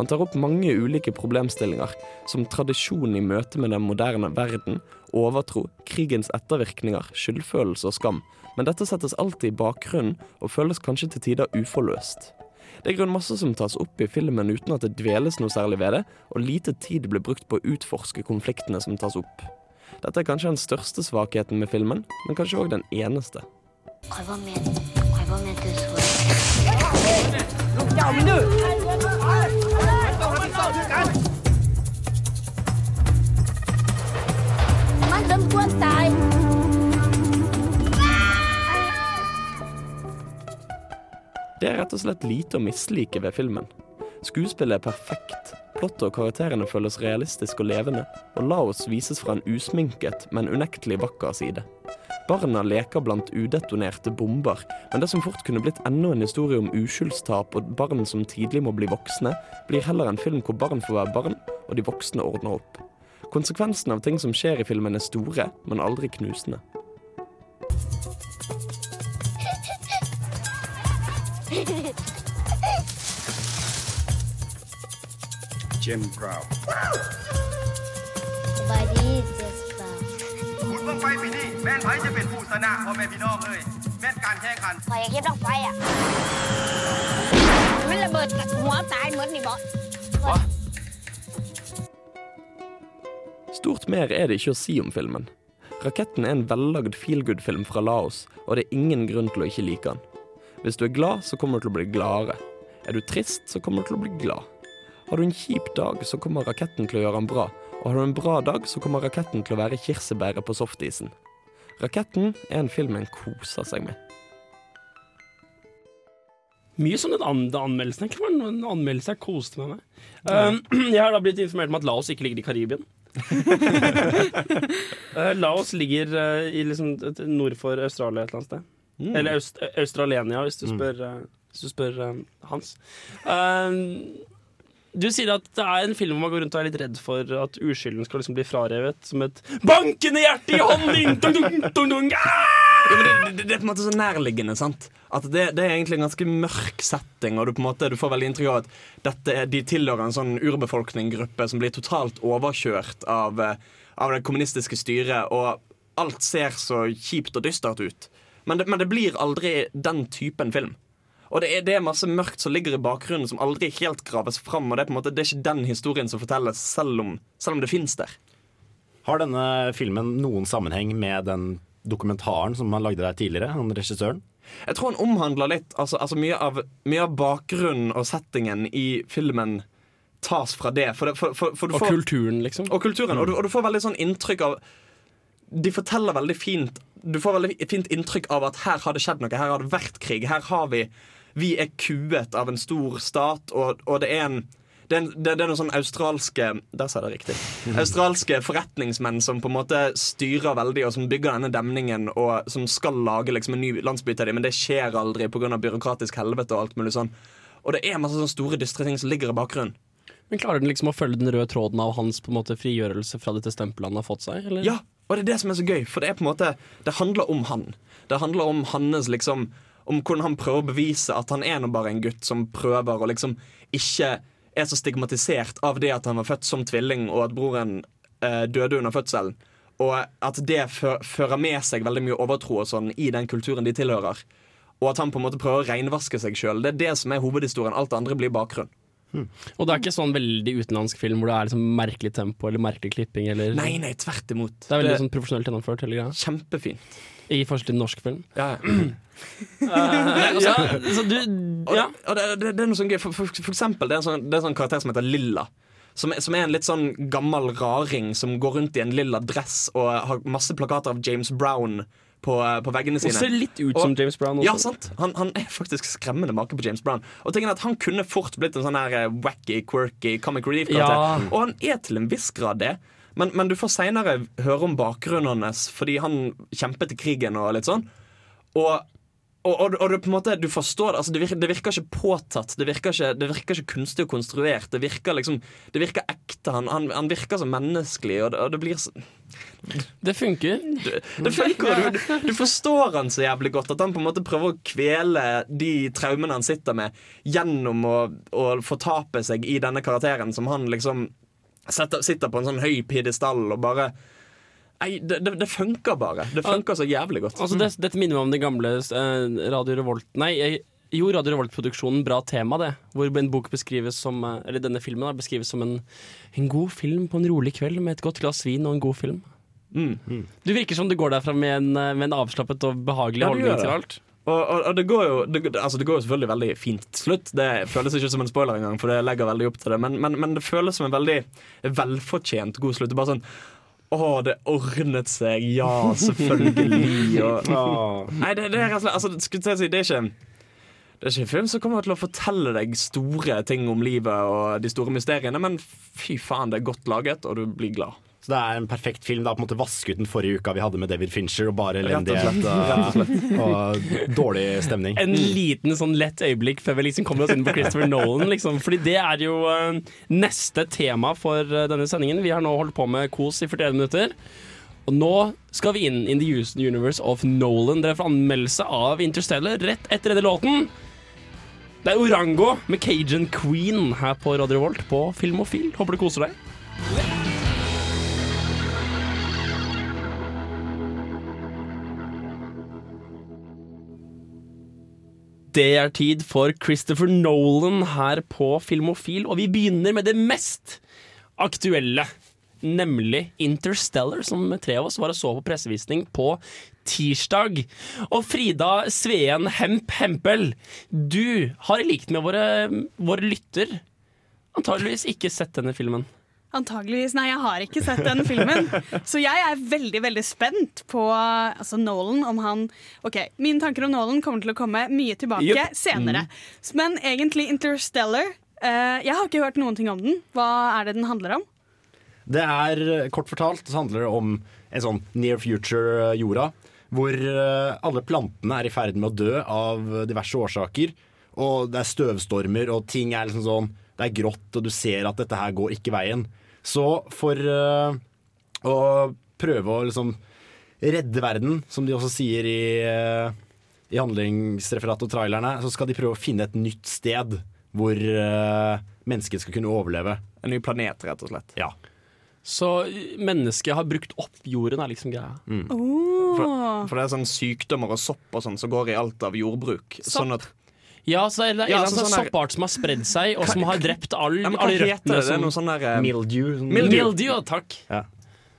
[SPEAKER 4] Han tar opp mange ulike problemstillinger, som tradisjon i møte med den moderne verden, overtro, krigens ettervirkninger, skyldfølelse og skam, men dette settes alltid i bakgrunnen og føles kanskje til tider uforløst. Det er grunn masse som tas opp i filmen uten at det dveles noe særlig ved det, og lite tid blir brukt på å utforske konfliktene som tas opp. Dette er kanskje den største svakheten med filmen, men kanskje òg den eneste.
[SPEAKER 8] Mas vamos plantar, hein?
[SPEAKER 4] Det er rett og slett lite å mislike ved filmen. Skuespillet er perfekt, plottet og karakterene føles realistisk og levende, og Laos vises fra en usminket, men unektelig vakker side. Barna leker blant udetonerte bomber, men det som fort kunne blitt enda en historie om uskyldstap og barn som tidlig må bli voksne, blir heller en film hvor barn får være barn, og de voksne ordner opp. Konsekvensene av ting som skjer i filmen er store, men aldri knusende.
[SPEAKER 2] Jim Brown
[SPEAKER 8] สบายดีเจสปา
[SPEAKER 2] บุญบังไฟปีนี้แม่นไผจะเป็นผู้ชนะพ่อแม่พี่น้องเอ้ยแม่นการแข่งขัน
[SPEAKER 8] คอยเก็บดอกไฟอ่ะ มันระเบิดกับหัวตายเหมือนนี่บอ
[SPEAKER 4] Stort mer er det ikke å si om filmen. Raketten er en vellagd feelgood-film fra Laos, og det er ingen grunn til å ikke like den. Hvis du er glad, så kommer du til å bli gladere. Er du trist, så kommer du til å bli glad. Har du en kjip dag, så kommer raketten til å gjøre den bra. Og har du en bra dag, så kommer raketten til å være kirsebæret på softisen. Raketten er en film en koser seg med.
[SPEAKER 3] Mye sånn en andre anmeldelse. Det var en anmeldelse jeg koste meg med. Um, *clears throat* jeg har da blitt informert om at Laos ikke ligger i Karibien. Uh, *laughs* *laughs* Laos ligger uh, i liksom nord for Australia et eller annet sted.
[SPEAKER 4] Mm.
[SPEAKER 3] Eller Aust Australenia, hvis du spør, uh, hvis du spør uh, Hans. Um, du sier at det er en film hvor man går rundt og er litt redd for at uskylden skal liksom bli frarevet som et bankende hjerte i hånden din! dun, dun, dun, dung. Ah!
[SPEAKER 4] Ja, men det, det, det er på en måte så nærliggende. sant? At det, det er egentlig en ganske mørk setting, og du på en måte du får veldig inntrykk av at dette, de tilhører en sånn urbefolkninggruppe som blir totalt overkjørt av, eh, av det kommunistiske styret, og alt ser så kjipt og dystert ut. Men det, men det blir aldri den typen film. Og det er, det er masse mørkt som ligger i bakgrunnen, som aldri helt graves fram. Og det er på en måte, det er ikke den historien som fortelles, selv om, selv om det fins der.
[SPEAKER 5] Har denne filmen noen sammenheng med den dokumentaren som han lagde der tidligere, han regissøren?
[SPEAKER 4] Jeg tror han omhandler litt altså, altså mye, av, mye av bakgrunnen og settingen i filmen tas fra det. For det for, for, for du
[SPEAKER 3] Og
[SPEAKER 4] får,
[SPEAKER 3] kulturen, liksom.
[SPEAKER 4] og kulturen. Og, du, og du får veldig sånn inntrykk av De forteller veldig fint Du får veldig fint inntrykk av at her har det skjedd noe. Her har det vært krig. Her har vi Vi er kuet av en stor stat, og, og det er en det er, det, det er noen sånn australske Der sa jeg det riktig. *laughs* Australske forretningsmenn som på en måte styrer veldig, og som bygger denne demningen, og som skal lage liksom en ny landsby til dem, men det skjer aldri pga. byråkratisk helvete og alt mulig sånn. Og det er masse sånne store, dystre ting som ligger i bakgrunnen.
[SPEAKER 3] Men Klarer den liksom å følge den røde tråden av hans på en måte frigjørelse fra dette stempelet han har fått seg? Eller?
[SPEAKER 4] Ja, og det er det som er så gøy, for det er på en måte Det handler om han. Det handler om hans liksom Om hvordan han prøver å bevise at han er nå bare en gutt som prøver å liksom ikke er så stigmatisert av det at han var født som tvilling, og at broren eh, døde under fødselen. Og at det fører med seg veldig mye overtro og sånn i den kulturen de tilhører. Og at han på en måte prøver å reinvaske seg sjøl. Det er det som er hovedhistorien. Alt det andre blir bakgrunn.
[SPEAKER 3] Og det er ikke sånn veldig utenlandsk film hvor det er liksom merkelig tempo eller merkelig klipping? Eller...
[SPEAKER 4] Nei, nei, tvert imot.
[SPEAKER 3] Det er veldig
[SPEAKER 4] Det-
[SPEAKER 3] sånn profesjonelt gjennomført. Hele greia.
[SPEAKER 4] Kjempefint.
[SPEAKER 3] I forhold til norsk film.
[SPEAKER 4] Ja, ja. *clears throat*
[SPEAKER 3] ja, så du, ja.
[SPEAKER 4] og det, det, det er noe sånn gøy. For, for, for eksempel, det er, en sånn, det er en sånn karakter som heter Lilla. Som, som er en litt sånn gammel raring som går rundt i en lilla dress og har masse plakater av James Brown på, på veggene
[SPEAKER 3] Og ser litt ut som James Brown også.
[SPEAKER 4] Ja, sant? Han, han er faktisk skremmende make på James Brown. Og tingen at Han kunne fort blitt en sånn her eh, wacky, quirky comic relief-karakter.
[SPEAKER 3] Ja.
[SPEAKER 4] Og han er til en viss grad det. Men, men du får seinere høre om bakgrunnen hans fordi han kjempet i krigen og litt sånn. Og, og, og, og det, på en måte, du forstår. Altså, det, virker, det virker ikke påtatt. Det virker ikke, det virker ikke kunstig og konstruert. Det virker liksom Det virker ekte. Han, han, han virker som menneskelig, og det, og det blir så
[SPEAKER 3] Det funker.
[SPEAKER 4] det funker, du, du, du forstår han så jævlig godt. At han på en måte prøver å kvele de traumene han sitter med, gjennom å, å fortape seg i denne karakteren som han liksom setter, sitter på en sånn høy pidestall og bare Nei, det, det, det funker bare. Det funker så jævlig godt.
[SPEAKER 3] Altså, det, dette minner meg om den gamle eh, Radio Revolt Nei, jeg, jo, Radio Revolt-produksjonen Bra tema, det. Hvor en bok beskrives som eh, Eller denne filmen da, beskrives som en, en god film på en rolig kveld med et godt glass vin og en god film.
[SPEAKER 4] Mm.
[SPEAKER 3] Du virker som du går derfra med en, eh, med en avslappet og behagelig
[SPEAKER 4] Ja,
[SPEAKER 3] holdning til alt.
[SPEAKER 4] Og, og, og det, går jo, det, altså det går jo selvfølgelig veldig fint til slutt. Det føles ikke som en spoiler engang, for det legger veldig opp til det. Men, men, men det føles som en veldig velfortjent god slutt. Det er bare sånn Å, det ordnet seg. Ja, selvfølgelig. *laughs* Og, nei, det, det er rett og slett altså, skulle jeg si, det er ikke det er ikke en film som kommer til å fortelle deg store ting om livet og de store mysteriene, men fy faen, det er godt laget, og du blir glad.
[SPEAKER 5] Så det er en perfekt film. Det er på en måte vaske ut den forrige uka vi hadde med David Fincher, og bare
[SPEAKER 4] Rett og
[SPEAKER 5] elendighet og, og dårlig stemning.
[SPEAKER 3] En liten sånn lett øyeblikk før vi liksom kommer oss inn på Christopher Nolan. Liksom. Fordi det er jo eh, neste tema for eh, denne sendingen. Vi har nå holdt på med kos i 41 minutter. Og nå skal vi inn in the universe of Nolan. Dere får anmeldelse av Interstellar rett etter denne låten. Det er Orango med Cajun Queen her på Radio Volt på Filmofil. Håper du koser deg. Det er tid for Christopher Nolan her på Filmofil, og vi begynner med det mest aktuelle. Nemlig Interstellar, som tre av oss var og så på pressevisning på tirsdag. Og Frida Sveen Hemp Hempel, du har i likhet med våre, våre lytter antageligvis ikke sett denne filmen.
[SPEAKER 6] Antageligvis. Nei, jeg har ikke sett den filmen. Så jeg er veldig veldig spent på altså Nolan. Om han Ok, Mine tanker om Nolan kommer til å komme mye tilbake
[SPEAKER 3] Yep.
[SPEAKER 6] senere. Men egentlig Interstellar eh, Jeg har ikke hørt noen ting om den. Hva er det den handler om?
[SPEAKER 5] Det er, kort fortalt, så handler det om en sånn near future-jorda. Hvor eh, alle plantene er i ferd med å dø av diverse årsaker. Og det er støvstormer, og ting er liksom sånn Det er grått, og du ser at dette her går ikke veien. Så for eh, å prøve å liksom redde verden, som de også sier i, eh, i handlingsreferatet og trailerne, så skal de prøve å finne et nytt sted hvor uh, mennesket skal kunne overleve.
[SPEAKER 4] En ny planet, rett og slett.
[SPEAKER 5] Ja.
[SPEAKER 3] Så mennesket har brukt opp jorden, er liksom greia.
[SPEAKER 4] Mm.
[SPEAKER 6] Oh.
[SPEAKER 4] for det er sånn sykdommer og sopp og sånn som går i alt av jordbruk. Sånn at,
[SPEAKER 3] Ja, så er det en
[SPEAKER 4] Ja,
[SPEAKER 3] eller annen
[SPEAKER 4] så
[SPEAKER 3] sånn
[SPEAKER 4] sånn
[SPEAKER 3] soppart som har spredd seg, og som har drept all,
[SPEAKER 4] ja, men hva
[SPEAKER 3] alle
[SPEAKER 4] heter
[SPEAKER 3] røttene
[SPEAKER 4] det? Det er noe sånn der um,
[SPEAKER 5] Mildew. sånn-
[SPEAKER 3] Mildew, mildew. takk.
[SPEAKER 5] Ja.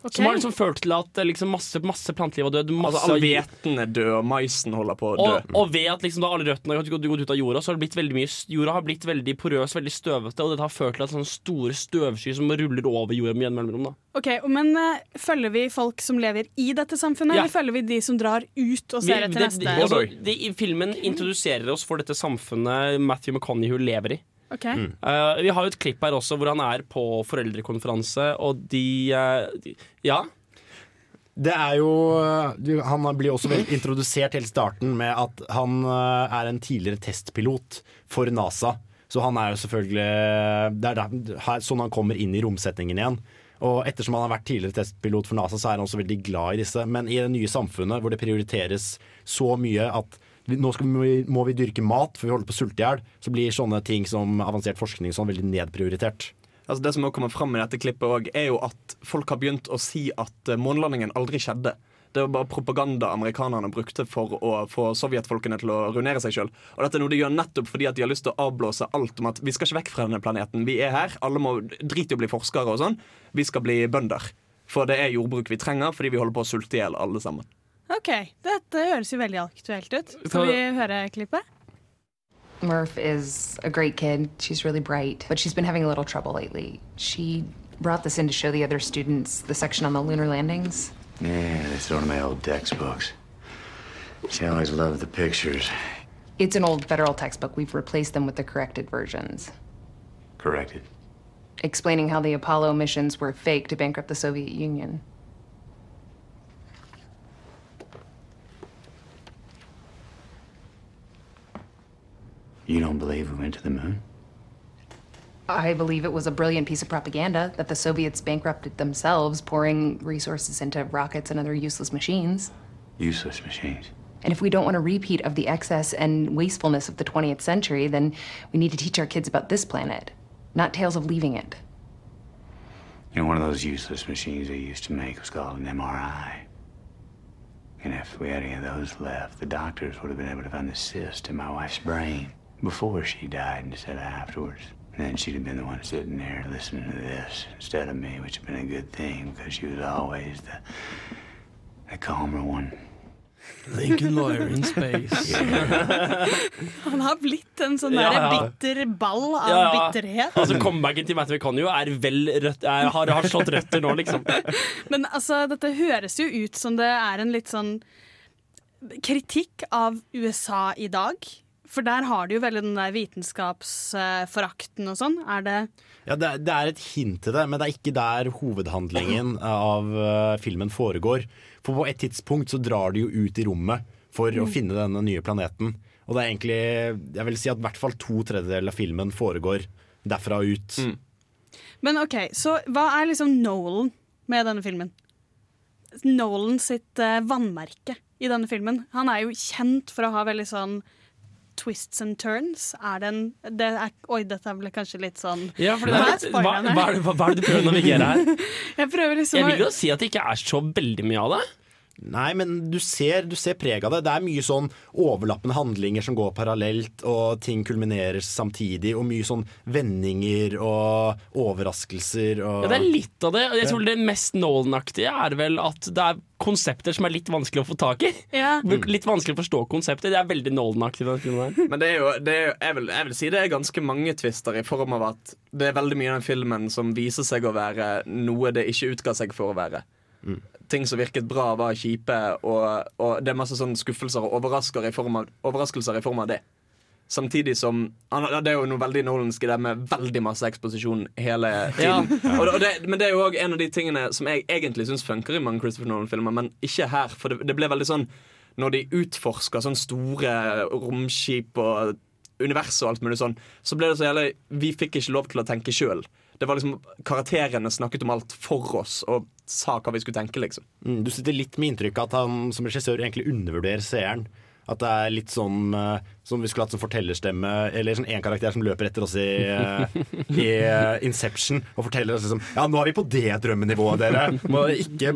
[SPEAKER 6] Ok.
[SPEAKER 3] Som har liksom ført til at eh, liksom masse, masse planteliv har dødd. Masse
[SPEAKER 4] Altså All hveten er død, og maisen holder på å dø.
[SPEAKER 3] og, og ved at liksom da alle røttene har gått gått ut av jorda, så har det blitt veldig mye Jorda har blitt veldig porøs, veldig støvete, og dette har ført til at sånne store støvskyer som ruller over jorda med mellomrom. da.
[SPEAKER 6] Ok, Men uh, følger vi folk som lever i dette samfunnet,
[SPEAKER 3] Ja.
[SPEAKER 6] eller følger vi de som drar ut og ser etter
[SPEAKER 3] det-
[SPEAKER 6] neste?
[SPEAKER 3] det- altså, de, Filmen introduserer oss for dette samfunnet Matthew McConaughey lever i.
[SPEAKER 6] Ok.
[SPEAKER 3] Uh, vi har jo et klipp her også hvor han er på foreldrekonferanse, og de, uh, de Ja.
[SPEAKER 5] Det er jo Han blir også introdusert helt i starten med at han eh, er en tidligere testpilot for NASA. Så han er jo selvfølgelig Det er der, her, sånn han kommer inn i romsetningen igjen. Og ettersom han har vært tidligere testpilot for NASA, så er han også veldig glad i disse. Men i det nye samfunnet hvor det prioriteres så mye at nå vi, må vi dyrke mat for vi holder på å sulte i hjel, så blir sånne ting som avansert forskning sånn veldig nedprioritert.
[SPEAKER 4] Altså Det som også kommer fram i dette klippet, også, er jo at folk har begynt å si at eh, månelandingen aldri skjedde. Det var bare propaganda amerikanerne brukte for å få sovjetfolkene til å ruinere seg sjøl. Og dette er noe de gjør nettopp fordi at de har lyst til å avblåse alt om at vi skal ikke vekk fra denne planeten. Vi er her. Alle må drite i å bli forskere og sånn. Vi skal bli bønder. For det er jordbruk vi trenger fordi vi holder på å sulte i hjel alle sammen.
[SPEAKER 6] Ok, Dette høres jo veldig aktuelt ut. Skal vi høre klippet?
[SPEAKER 11] Murph is a great kid. She's really bright, but she's been having a little trouble lately. She brought this in to show the other students the section on the lunar landings.
[SPEAKER 12] Yeah, they one of my old textbooks. She always loved the pictures.
[SPEAKER 11] It's an old federal textbook. We've replaced them with the corrected versions,
[SPEAKER 12] Corrected.
[SPEAKER 11] explaining how the Apollo missions were fake to bankrupt the Soviet Union.
[SPEAKER 12] You don't believe we went to the moon?
[SPEAKER 11] I believe it was a brilliant piece of propaganda that the Soviets bankrupted themselves, pouring resources into rockets and other useless machines.
[SPEAKER 12] Useless machines.
[SPEAKER 11] And if we don't want a repeat of the excess and wastefulness of the 20th century, then we need to teach our kids about this planet, not tales of leaving it.
[SPEAKER 12] You know, one of those useless machines they used to make was called an MRI. And if we had any of those left, the doctors would have been able to find the cyst in my wife's brain before she died instead of afterwards. And then she'd have been the one sitting there listening to this instead of me, which had been a good thing because she was always the, the calmer one.
[SPEAKER 3] Lincoln Lawyer in space. *laughs*
[SPEAKER 6] Han har blitt en sånn
[SPEAKER 3] Ja, ja.
[SPEAKER 6] bitter ball av
[SPEAKER 3] Ja, ja.
[SPEAKER 6] bitterhet.
[SPEAKER 3] Altså Comebacken til Matthew McConaughey er vel rødt, er, har, har slått røtter nå, liksom. *laughs*
[SPEAKER 6] Men altså, dette høres jo ut som det er en litt sånn kritikk av USA i dag. For der har du jo veldig den der vitenskapsforakten og sånn. Er det
[SPEAKER 5] Ja, det, er- det er et hint til det, men det er ikke der hovedhandlingen av eh, filmen foregår. For på et tidspunkt så drar de jo ut i rommet for å
[SPEAKER 6] Mm.
[SPEAKER 5] finne denne nye planeten. Og det er egentlig Jeg vil si at i hvert fall to tredjedeler av filmen foregår derfra og ut.
[SPEAKER 6] Men OK, så hva er liksom Nolan med denne filmen? Nolan sitt eh, vannmerke i denne filmen. Han er jo kjent for å ha veldig sånn twists and turns. Er den det er, Oi, dette ble kanskje litt sånn
[SPEAKER 3] Ja, det er
[SPEAKER 6] Hva
[SPEAKER 3] litt, hva, hva, er det, hva er det du prøver å navigere her? *laughs*
[SPEAKER 6] Jeg prøver liksom
[SPEAKER 3] Jeg vil jo si at det ikke er så veldig mye av det.
[SPEAKER 5] Nei, men du ser, du ser preg av det. Det er mye sånn overlappende handlinger som går parallelt, og ting kulminerer samtidig, og mye sånn vendinger og overraskelser og
[SPEAKER 3] Ja, det er litt av det. Jeg tror det mest Nolan-aktige er vel at det er konsepter som er litt vanskelig å få tak i.
[SPEAKER 6] Ja. *laughs*
[SPEAKER 3] Litt vanskelig å forstå konsepter. Det er veldig Nolan-aktig.
[SPEAKER 4] Men det er jo, det er, jo- jeg, vil, jeg vil si det er ganske mange twister i form av at det er veldig mye av den filmen som viser seg å være noe det ikke utga seg for å være. Ting som virket bra, var kjipe, og, og det er masse sånn skuffelser og i form av, overraskelser i form av det. Samtidig som han, Det er jo noe veldig Nolansk i det med veldig masse eksposisjon hele tiden. *laughs* Og, det- og det, men det er jo òg en av de tingene som jeg egentlig syns funker i mange Christopher Nolan-filmer, men ikke her. For det, det ble veldig sånn Når de utforsker sånn store romskip og univers og alt mulig sånn, så ble det så jævlig Vi fikk ikke lov til å tenke sjøl. Det var liksom Karakterene snakket om alt for oss og sa hva vi skulle tenke, liksom.
[SPEAKER 5] Mm, du sitter litt med inntrykk av at han som regissør egentlig undervurderer seeren. At det er litt sånn uh, som vi skulle hatt som fortellerstemme, eller sånn en karakter som løper etter oss i, uh, i uh, Inception og forteller oss liksom Ja, nå er vi på det drømmenivået, dere. Må ikke,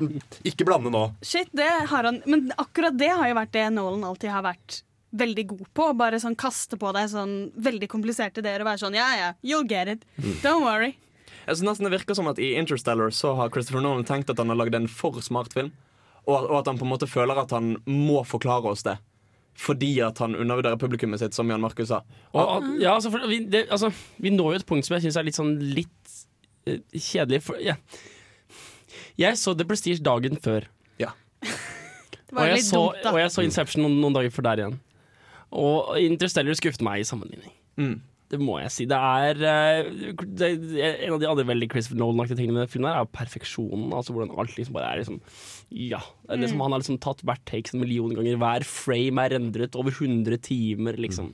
[SPEAKER 5] ikke blande nå.
[SPEAKER 6] Shit, det har han Men akkurat det har jo vært det Nolan alltid har vært veldig god på. Bare sånn kaste på deg sånn veldig kompliserte ideer og være sånn ja ja, you'll get it. Don't worry.
[SPEAKER 4] Jeg synes nesten Det virker som at i Interstellar så har Christopher Nolan tenkt at han har lagd en for smart film. Og, og at han på en måte føler at han må forklare oss det. Fordi at han undervurderer publikummet sitt, som Jan Markus sa.
[SPEAKER 3] Og, ja, altså, for vi, det, altså, vi når jo et punkt som jeg syns er litt sånn litt uh, kjedelig. For, yeah. Jeg så The Prestige dagen før.
[SPEAKER 4] Ja.
[SPEAKER 6] Det
[SPEAKER 3] Og
[SPEAKER 6] var
[SPEAKER 3] jeg,
[SPEAKER 6] litt
[SPEAKER 3] så,
[SPEAKER 6] dumt, da.
[SPEAKER 3] og jeg så Inception noen, noen dager før der igjen. Og Interstellar skuffet meg i sammenligning.
[SPEAKER 4] Mm.
[SPEAKER 3] Det må jeg si. Det er, det er En av de andre veldig Christopher Nolan-aktige tingene med filmen her er perfeksjonen. Altså Hvordan alt liksom bare er liksom Ja. Det er liksom,
[SPEAKER 6] Mm.
[SPEAKER 3] Han har liksom tatt hvert take en million ganger. Hver frame er rendret over 100 timer, liksom.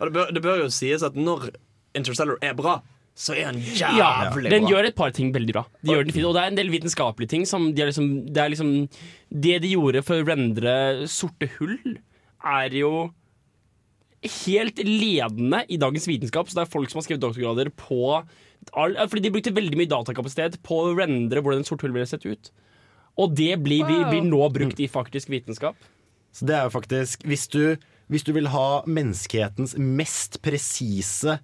[SPEAKER 4] Og det bør, det bør jo sies at når Interstellar er bra, så er han jævlig
[SPEAKER 3] Ja,
[SPEAKER 4] bra.
[SPEAKER 3] den gjør et par ting veldig bra. De gjør den fint, og det er en del vitenskapelige ting som de er liksom, det, er liksom, det de gjorde for å rendre sorte hull, er jo helt ledende i dagens vitenskap. Så det er folk som har skrevet doktorgrader på all, Fordi de brukte veldig mye datakapasitet på å rendre hvordan et sort hull ville sett ut. Og det blir, wow. blir nå brukt i faktisk vitenskap.
[SPEAKER 5] Så det er jo faktisk Hvis du, hvis du vil ha menneskehetens mest presise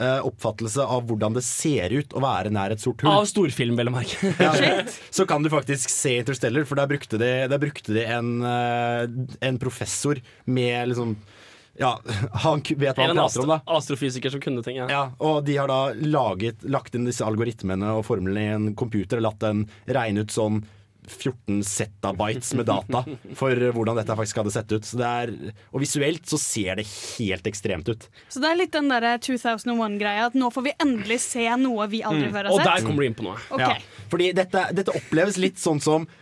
[SPEAKER 5] eh, oppfattelse av hvordan det ser ut å være nær et sort hull
[SPEAKER 3] Av storfilm, vel å merke. *laughs*
[SPEAKER 5] Ja, så kan du faktisk se Interstellar, for der brukte de, der brukte de en, eh, en professor med liksom Ja, han vet hva han prater om, da.
[SPEAKER 3] astro, astrofysiker som kunne ting. Ja.
[SPEAKER 5] Ja, og de har da laget, lagt inn disse algoritmene og formlene i en computer og latt den regne ut sånn 14 zettabytes med data *laughs* for hvordan dette faktisk hadde sett ut. Så det er, og visuelt så ser det helt ekstremt ut.
[SPEAKER 6] Så det er litt den derre 2001-greia at nå får vi endelig se noe vi aldri
[SPEAKER 5] Mm.
[SPEAKER 6] før har sett Og
[SPEAKER 3] der kommer du inn på noe.
[SPEAKER 6] Okay.
[SPEAKER 5] Ja, fordi dette, dette oppleves litt sånn som eh,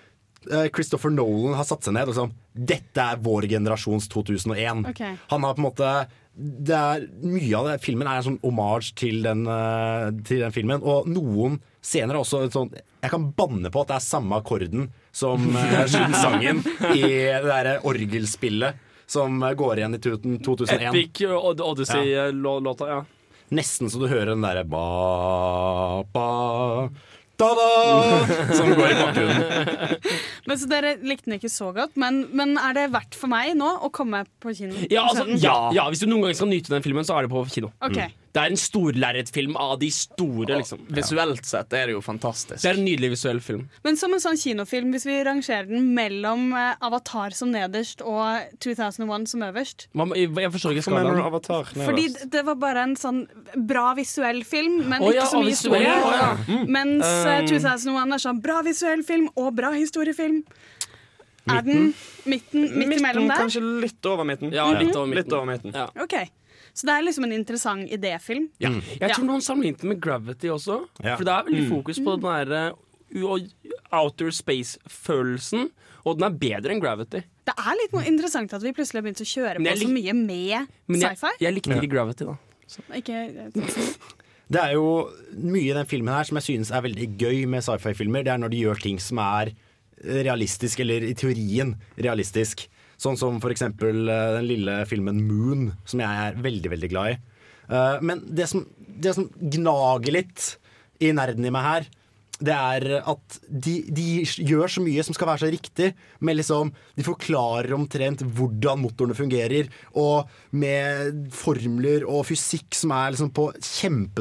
[SPEAKER 5] Christopher Nolan har satt seg ned og sånn Dette er vår generasjons 2001.
[SPEAKER 6] Okay.
[SPEAKER 5] Han har på en måte det er, Mye av det, filmen er en sånn homage til den, eh, til den filmen. Og noen scener er også sånn Jeg kan banne på at det er samme akkorden som uh, *laughs* sangen i det derre orgelspillet som eh, går igjen i 2001.
[SPEAKER 3] Epic Odyssey-låta, ja.
[SPEAKER 5] Nesten så du hører den derre ba, ba, da-da, *laughs* som går i bakgrunnen. *laughs*
[SPEAKER 6] Men så Dere likte den ikke så godt, men, men er det verdt for meg nå å komme på kino?
[SPEAKER 3] Ja, altså, ja, ja, hvis du noen gang skal nyte den filmen, så er det på kino.
[SPEAKER 6] Ok.
[SPEAKER 3] Det er en storlerretfilm av de store, liksom.
[SPEAKER 4] Visuelt sett er det jo fantastisk.
[SPEAKER 3] Det er en nydelig visuell film.
[SPEAKER 6] Men som en sånn kinofilm, hvis vi rangerer den mellom eh, Avatar som nederst og 2001 som øverst
[SPEAKER 3] Man, jeg forstår ikke
[SPEAKER 4] Hva mener du
[SPEAKER 3] skalaen.
[SPEAKER 4] Avatar?
[SPEAKER 6] Fordi det- var bare en sånn bra visuell film, men
[SPEAKER 3] Å,
[SPEAKER 6] ikke så mye historie.
[SPEAKER 3] Oh, ja. Mm.
[SPEAKER 6] Mens eh,
[SPEAKER 3] Um.
[SPEAKER 6] 2001 er sånn bra visuell film og bra historiefilm. Er den midten, midt imellom der?
[SPEAKER 4] Kanskje litt over midten.
[SPEAKER 3] Ja, litt over midten.
[SPEAKER 4] Litt over midten.
[SPEAKER 3] Ja.
[SPEAKER 6] Ok, Så det er liksom en interessant idéfilm.
[SPEAKER 3] Ja. Jeg tror noen sammenlignet den med Gravity også.
[SPEAKER 5] Ja.
[SPEAKER 3] For det er veldig
[SPEAKER 5] Mm.
[SPEAKER 3] fokus på den derre u- outer space-følelsen. Og den er bedre enn Gravity.
[SPEAKER 6] Det er litt noe interessant at vi plutselig har begynt å kjøre på så mye med sci-fi.
[SPEAKER 3] jeg likte ikke Gravity, da.
[SPEAKER 6] Ikke
[SPEAKER 5] Det er jo mye i den filmen her som jeg synes er veldig gøy med sci-fi-filmer. Det er når de gjør ting som er realistisk, eller i teorien realistisk. Sånn som eksempel eh, den lille filmen Moon, som jeg er veldig, veldig glad i. Eh, Men det som, det som gnager litt i nerden i meg her, det er at de, de gjør så mye som skal være så riktig. men liksom, de forklarer omtrent hvordan motorene fungerer, og med formler og fysikk som er liksom på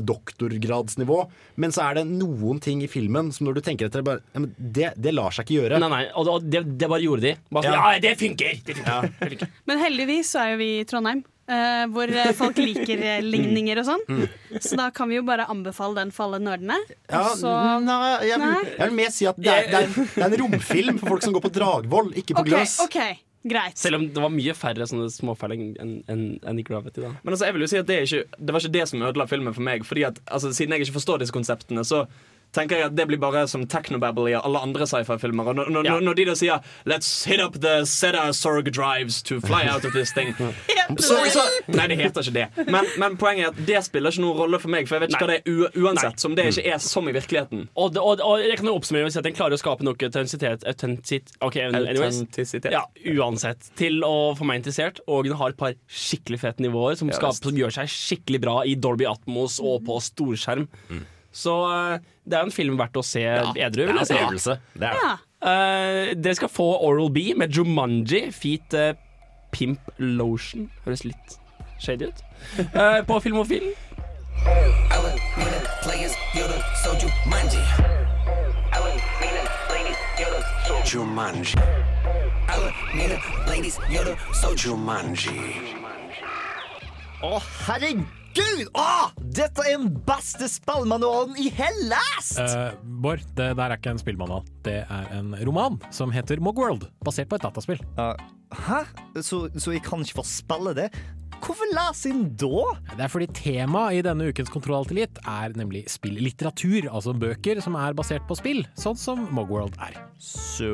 [SPEAKER 5] kjempedoktorgradsnivå. Men så er det noen ting i filmen som når du tenker etter, bare, ja, men det, det lar seg ikke gjøre.
[SPEAKER 3] Nei, nei, og det, det, det bare gjorde de. Bare sånn,
[SPEAKER 5] Ja.
[SPEAKER 3] ja. det funker! Det funker. Ja.
[SPEAKER 6] Men heldigvis så er jo vi i Trondheim, eh, hvor eh, folk *laughs* liker eh, ligninger og sånn. Så da kan vi jo bare anbefale den for alle nerdene.
[SPEAKER 5] Ja,
[SPEAKER 6] så
[SPEAKER 5] nei, jeg, vil,
[SPEAKER 6] Nei.
[SPEAKER 5] jeg vil mer si at det er, det, er en, det er en romfilm for folk som går på Dragvoll, ikke på
[SPEAKER 6] okay,
[SPEAKER 5] Gløs.
[SPEAKER 6] Okay. greit.
[SPEAKER 3] Selv om det var mye færre sånne småfeil enn en, en i Gravity. da
[SPEAKER 4] Men altså, jeg vil jo si at det, er ikke, det var ikke det som ødela filmen for meg. Fordi at, altså, Siden jeg ikke forstår disse konseptene, så tenker jeg at det blir bare som technobabble i alle andre sci-fi-filmer. Og når, når,
[SPEAKER 3] Ja.
[SPEAKER 4] når de da sier 'Let's hit up the Zeta Sorg drives to fly out of this thing', *laughs* så, så Nei, det heter ikke det. Men, men poenget er at det spiller ikke noen rolle for meg, for jeg vet ikke hva det er u uansett. Som det ikke er som i virkeligheten.
[SPEAKER 3] Og, det, og, og jeg kan jo oppsummere med å si at den klarer å skape noe autentisitet okay,
[SPEAKER 4] Autentisitet.
[SPEAKER 3] Ja, uansett. Til å få meg interessert. Og den har et par skikkelig fete nivåer som,
[SPEAKER 4] Ja,
[SPEAKER 3] skaper, som gjør seg skikkelig bra i Dolby Atmos og på storskjerm. Så eh, det er en film verdt å se edru. si.
[SPEAKER 5] opplevelse. Det er det.
[SPEAKER 6] Ja.
[SPEAKER 3] Uh, dere skal få Oral B med Jumanji feat uh, Pimp Lotion. Høres litt shady ut. Uh, på Filmofil.
[SPEAKER 13] Jumanji. film
[SPEAKER 14] Å, herregud! Å, dette er den beste spillmanualen i hellest!
[SPEAKER 15] Uh, Bård, det der er ikke en spillmanual. Det er en roman som heter Mogworld, basert på et dataspill.
[SPEAKER 14] hæ? Så, så jeg kan ikke få spille det? Hvorfor leser inn da?
[SPEAKER 15] Det er fordi temaet i denne ukens Kontroll til er nemlig spillitteratur, altså bøker som er basert på spill, sånn som Mogworld er.
[SPEAKER 14] Så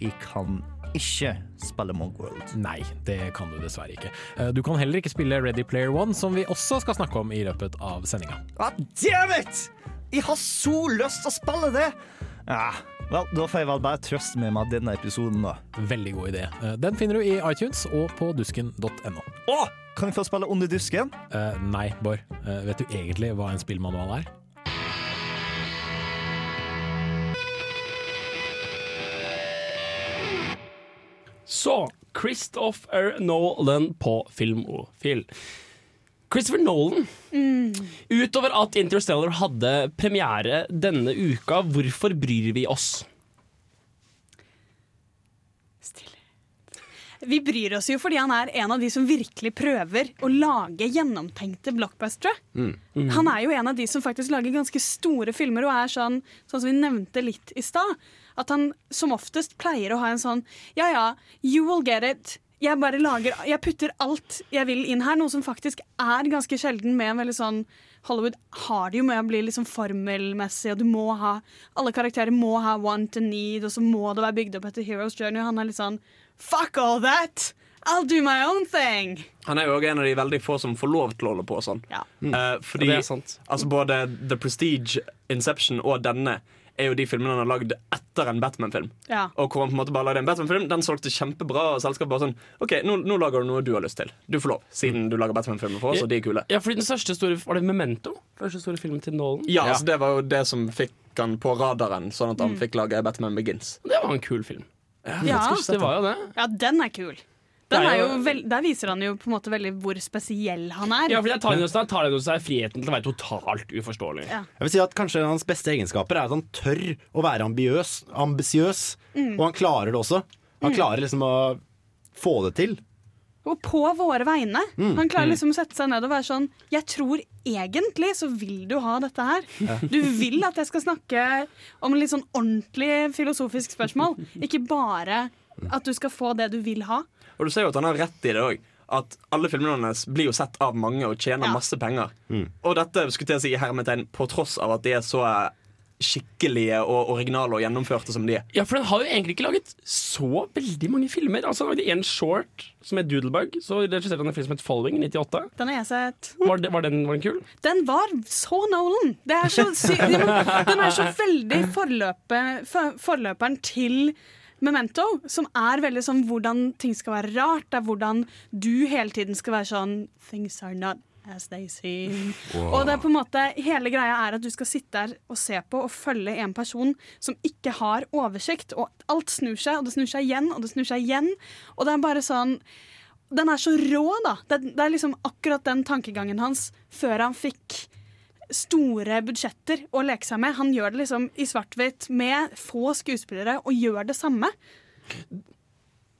[SPEAKER 14] jeg kan ikke spille Mogworld?
[SPEAKER 15] Nei, det kan du dessverre ikke. Eh, Du kan heller ikke spille Ready Player One, som vi også skal snakke om i løpet av sendinga.
[SPEAKER 14] Ah, damn it! Jeg har så lyst til å spille det! Ja, vel, da får jeg vel bare trøste meg med denne episoden, da.
[SPEAKER 15] Veldig god idé. Eh, Den finner du i iTunes og på dusken.no.
[SPEAKER 14] Å, kan jeg få spille Under dusken?
[SPEAKER 15] Uh, nei, Bård. Uh, vet du egentlig hva en spillmanual er?
[SPEAKER 3] Så Christopher Nolan på Filmofil. Christopher Nolan. Utover at Interstellar hadde premiere denne uka, hvorfor bryr vi oss?
[SPEAKER 6] Vi bryr oss jo fordi han er en av de som virkelig prøver å lage gjennomtenkte blockbustere. Han er jo en av de som faktisk lager ganske store filmer og er sånn, sånn som vi nevnte litt i stad. At han som oftest pleier å ha en sånn Ja ja, you will get it. Jeg bare lager Jeg putter alt jeg vil inn her, noe som faktisk er ganske sjelden med en veldig sånn Hollywood har det jo med å bli liksom formelmessig, og du må ha Alle karakterer må ha want and need, og så må det være bygd opp etter Heroes Journey, og han er litt sånn Fuck all that! I'll do my own thing!
[SPEAKER 4] Han er jo også en av de veldig få som får lov til å holde på sånn. Eh, fordi
[SPEAKER 3] Ja, det er sant.
[SPEAKER 4] altså både The Prestige, Inception og denne er jo de filmene han har lagd etter en Batman-film.
[SPEAKER 6] Ja.
[SPEAKER 4] Og hvor han på en måte bare lagde en Batman-film Den solgte kjempebra, og selskapet bare sånn OK, nå, nå lager du noe du har lyst til. Du får lov, siden du lager Batman-filmer for oss, og de er kule.
[SPEAKER 3] Ja, fordi den største store Var det Memento? Første store filmen til Nolan?
[SPEAKER 4] Ja, altså Det var jo det som fikk han på radaren, sånn at han
[SPEAKER 6] Mm.
[SPEAKER 4] fikk lage Batman Begins.
[SPEAKER 3] Det var en kul film.
[SPEAKER 6] Ja,
[SPEAKER 3] det var jo det.
[SPEAKER 6] Ja, den er kul. Den jo
[SPEAKER 3] jo-
[SPEAKER 6] vel, der viser han jo på en måte veldig hvor spesiell han er.
[SPEAKER 3] Ja, for der tar han hos seg friheten til å være totalt uforståelig.
[SPEAKER 6] Ja.
[SPEAKER 5] Jeg vil si at kanskje Hans beste egenskaper er at han tør å være ambisiøs,
[SPEAKER 6] Mm.
[SPEAKER 5] og han klarer det også. Han
[SPEAKER 6] Mm.
[SPEAKER 5] klarer liksom å få det til.
[SPEAKER 6] Og på våre vegne.
[SPEAKER 5] Mm.
[SPEAKER 6] Han klarer
[SPEAKER 5] Mm.
[SPEAKER 6] liksom å sette seg ned og være sånn Jeg tror egentlig så vil du ha dette her.
[SPEAKER 5] Ja.
[SPEAKER 6] Du vil at jeg skal snakke om litt sånn ordentlig filosofisk spørsmål. Ikke bare at du skal få det du vil ha.
[SPEAKER 4] Og du ser jo at han har rett i det òg. At alle filmene hans blir jo sett av mange og tjener masse penger. Og dette skulle jeg si hermetegn på tross av at de er så skikkelige og originale og gjennomførte som de er.
[SPEAKER 3] Ja, for den har jo egentlig ikke laget så veldig mange filmer. Altså, Han lagde en short som het Doodlebug. Så regisserte han en film som het Following i 98.
[SPEAKER 6] Den har jeg sett.
[SPEAKER 3] Var, det, var, den, var den kul?
[SPEAKER 6] Den var så Nolan! Det er så *laughs* den er så veldig forløpe, for, forløperen til Memento, som er veldig sånn hvordan ting skal være rart. Det er hvordan du hele tiden skal være sånn Things are not as they seem.
[SPEAKER 16] Wow.
[SPEAKER 6] Og det er på en måte Hele greia er at du skal sitte der og se på og følge en person som ikke har oversikt, og alt snur seg, og det snur seg igjen, og det snur seg igjen. Og det er bare sånn Den er så rå, da. Det, det er liksom akkurat den tankegangen hans før han fikk store budsjetter å leke seg med. Han gjør det liksom i svart-hvitt med få skuespillere, og gjør det samme.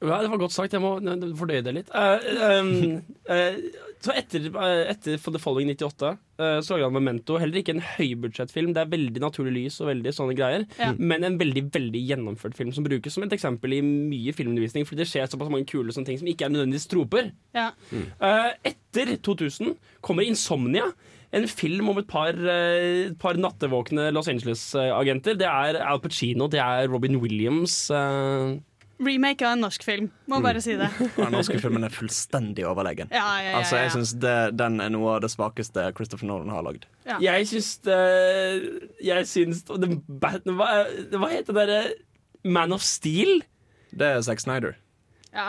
[SPEAKER 3] Ja, det var godt sagt. Jeg må fordøye det litt. Uh, um, uh, så etter, eh, etter For The Following 98 eh, så lagde han Memento. Heller ikke en høybudsjettfilm. Det er veldig naturlig lys og veldig sånne greier.
[SPEAKER 6] Ja.
[SPEAKER 3] Men en veldig veldig gjennomført film som brukes som et eksempel i mye filmundervisning. Fordi det skjer såpass mange kule sånne ting som ikke er nødvendigvis troper.
[SPEAKER 6] Ja.
[SPEAKER 3] Eh, etter 2000 kommer Insomnia en film om et par, eh, et par nattevåkne Los Angeles-agenter. Det er Al Pacino, det er Robin Williams. eh.
[SPEAKER 6] Remake av en norsk film, må
[SPEAKER 4] Mm.
[SPEAKER 6] bare si det. *laughs*
[SPEAKER 4] Den norske filmen er fullstendig overlegen.
[SPEAKER 6] Ja, ja, ja,
[SPEAKER 4] Altså, jeg
[SPEAKER 6] synes
[SPEAKER 4] syns det- den er noe av det svakeste Christopher Nolan har lagd.
[SPEAKER 6] Ja.
[SPEAKER 3] Jeg syns det Jeg syns det, hva, hva heter det derre Man of Steel?
[SPEAKER 4] Det er Zack Snyder.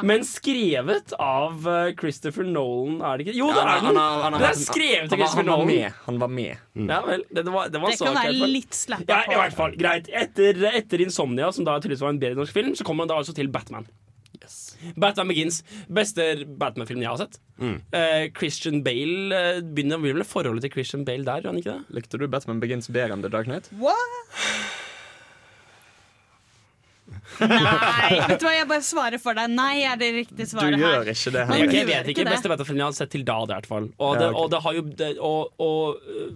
[SPEAKER 3] Men skrevet av eh, Christopher Nolan, er det ikke? Jo, det er den!
[SPEAKER 4] han- han-
[SPEAKER 3] Det er skrevet av Christopher Nolan.
[SPEAKER 4] med. Han var med.
[SPEAKER 3] Ja vel. Det, det var, det var
[SPEAKER 6] Det
[SPEAKER 3] så
[SPEAKER 6] kan være litt slappa
[SPEAKER 3] Ja,
[SPEAKER 6] på.
[SPEAKER 3] i hvert fall, greit Etter, etter Insomnia, som da tydeligvis var en bedre norsk film, så kommer han da altså til Batman. Yes. Batman Begins. Beste Batman-film jeg har sett. Eh, Christian Bale uh, begynner blir vel forholdet til Christian Bale der, gjør han ikke det?
[SPEAKER 4] Likte du Batman Begins bedre enn The Dark Knight?
[SPEAKER 6] What? Nei, vet du hva, jeg bare svarer for deg. Nei er det riktige svaret her.
[SPEAKER 4] Du gjør ikke det,
[SPEAKER 6] her.
[SPEAKER 3] Jeg, jeg vet ikke. Beste jeg har sett til da, i hvert fall. Og det, og det har jo det, og, og øh,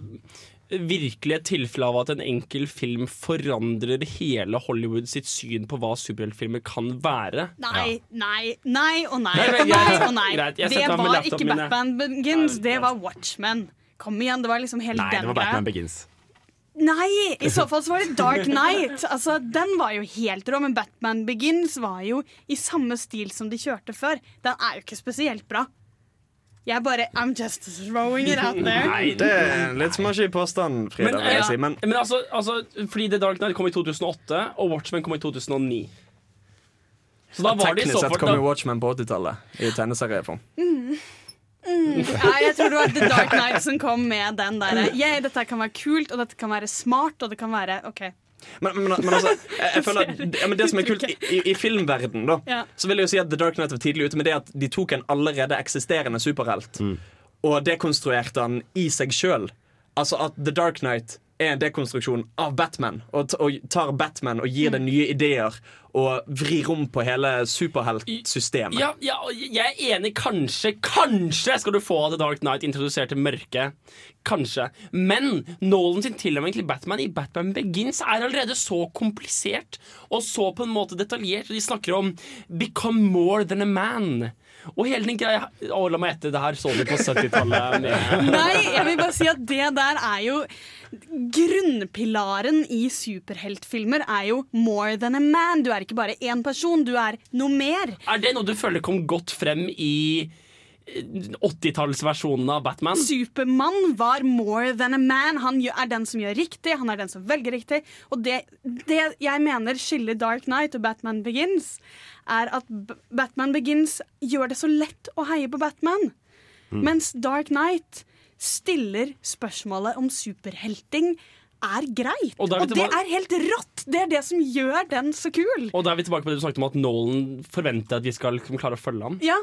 [SPEAKER 3] virkelig et tilfelle av at en enkel film forandrer hele Hollywood sitt syn på hva superheltfilmer kan være.
[SPEAKER 6] Nei, nei, nei og nei.
[SPEAKER 3] Nei,
[SPEAKER 6] nei og nei.
[SPEAKER 3] Greit,
[SPEAKER 6] Det var ikke. Batman Begins, det var Watchmen. Kom igjen, det var liksom hele
[SPEAKER 5] Nei,
[SPEAKER 6] den
[SPEAKER 5] det var Batman
[SPEAKER 6] greia.
[SPEAKER 5] Begins.
[SPEAKER 6] Nei, i så fall så var det Dark Knight. Altså, Den var jo helt rå, men Batman Begins var jo i samme stil som de kjørte før. Den er jo ikke spesielt bra. Jeg bare I'm just throwing it out there.
[SPEAKER 4] Nei, det er litt smashy påstand, Frida.
[SPEAKER 3] Men,
[SPEAKER 4] vil jeg
[SPEAKER 3] ja,
[SPEAKER 4] si, men
[SPEAKER 3] men altså, altså, fordi The Dark Knight kom i 2008, og Watchmen kom i 2009. Så da var det i
[SPEAKER 4] teknisk
[SPEAKER 3] så
[SPEAKER 4] sett kom jo Watchmen på 80-tallet i tegneserieform.
[SPEAKER 6] Mm. Mm. *laughs* Ja, jeg tror det var The Dark Knight som kom med den derre yeah, Dette kan være kult, og dette kan være smart, og det kan være OK.
[SPEAKER 4] Men, men, men altså, *laughs* jeg, jeg føler at det, ja, men det som er kult i, i, i filmverden da,
[SPEAKER 6] Ja.
[SPEAKER 4] så vil jeg jo si at The Dark Knight var tidlig ute med det at de tok en allerede eksisterende superhelt og dekonstruerte han i seg sjøl. Altså at The Dark Knight er en dekonstruksjon av Batman, og, og tar Batman og gir det nye ideer og vrir om på hele superheltsystemet.
[SPEAKER 3] ja, ja, jeg er enig. Kanskje, kanskje skal du få The Dark Knight introdusert til mørket. Kanskje. Men Nolan sin tilnærming til Batman i Batman Begins er allerede så komplisert og så på en måte detaljert. De snakker om 'become more than a man'. Og hele den greia Å, la meg gjette, det her så du på 70-tallet. *laughs*
[SPEAKER 6] Nei, jeg vil bare si at det der er jo Grunnpilaren i superheltfilmer er jo more than a man. Du er ikke bare én person, du er noe mer.
[SPEAKER 3] Er det noe du føler kom godt frem i eh, 80-tallsversjonen av Batman?
[SPEAKER 6] Supermann var more than a man. Han er den som gjør riktig, han er den som velger riktig. Og det, det jeg mener skiller Dark Knight og Batman Begins, er at Batman Begins gjør det så lett å heie på Batman.
[SPEAKER 3] Mm.
[SPEAKER 6] Mens Dark Knight stiller spørsmålet om superhelting er greit.
[SPEAKER 3] Og
[SPEAKER 6] Og, det er helt rått! Det er det som gjør den så kul.
[SPEAKER 3] Og da er vi tilbake på det du snakket om at Nolan forventer at vi skal klare å følge ham.
[SPEAKER 6] Ja,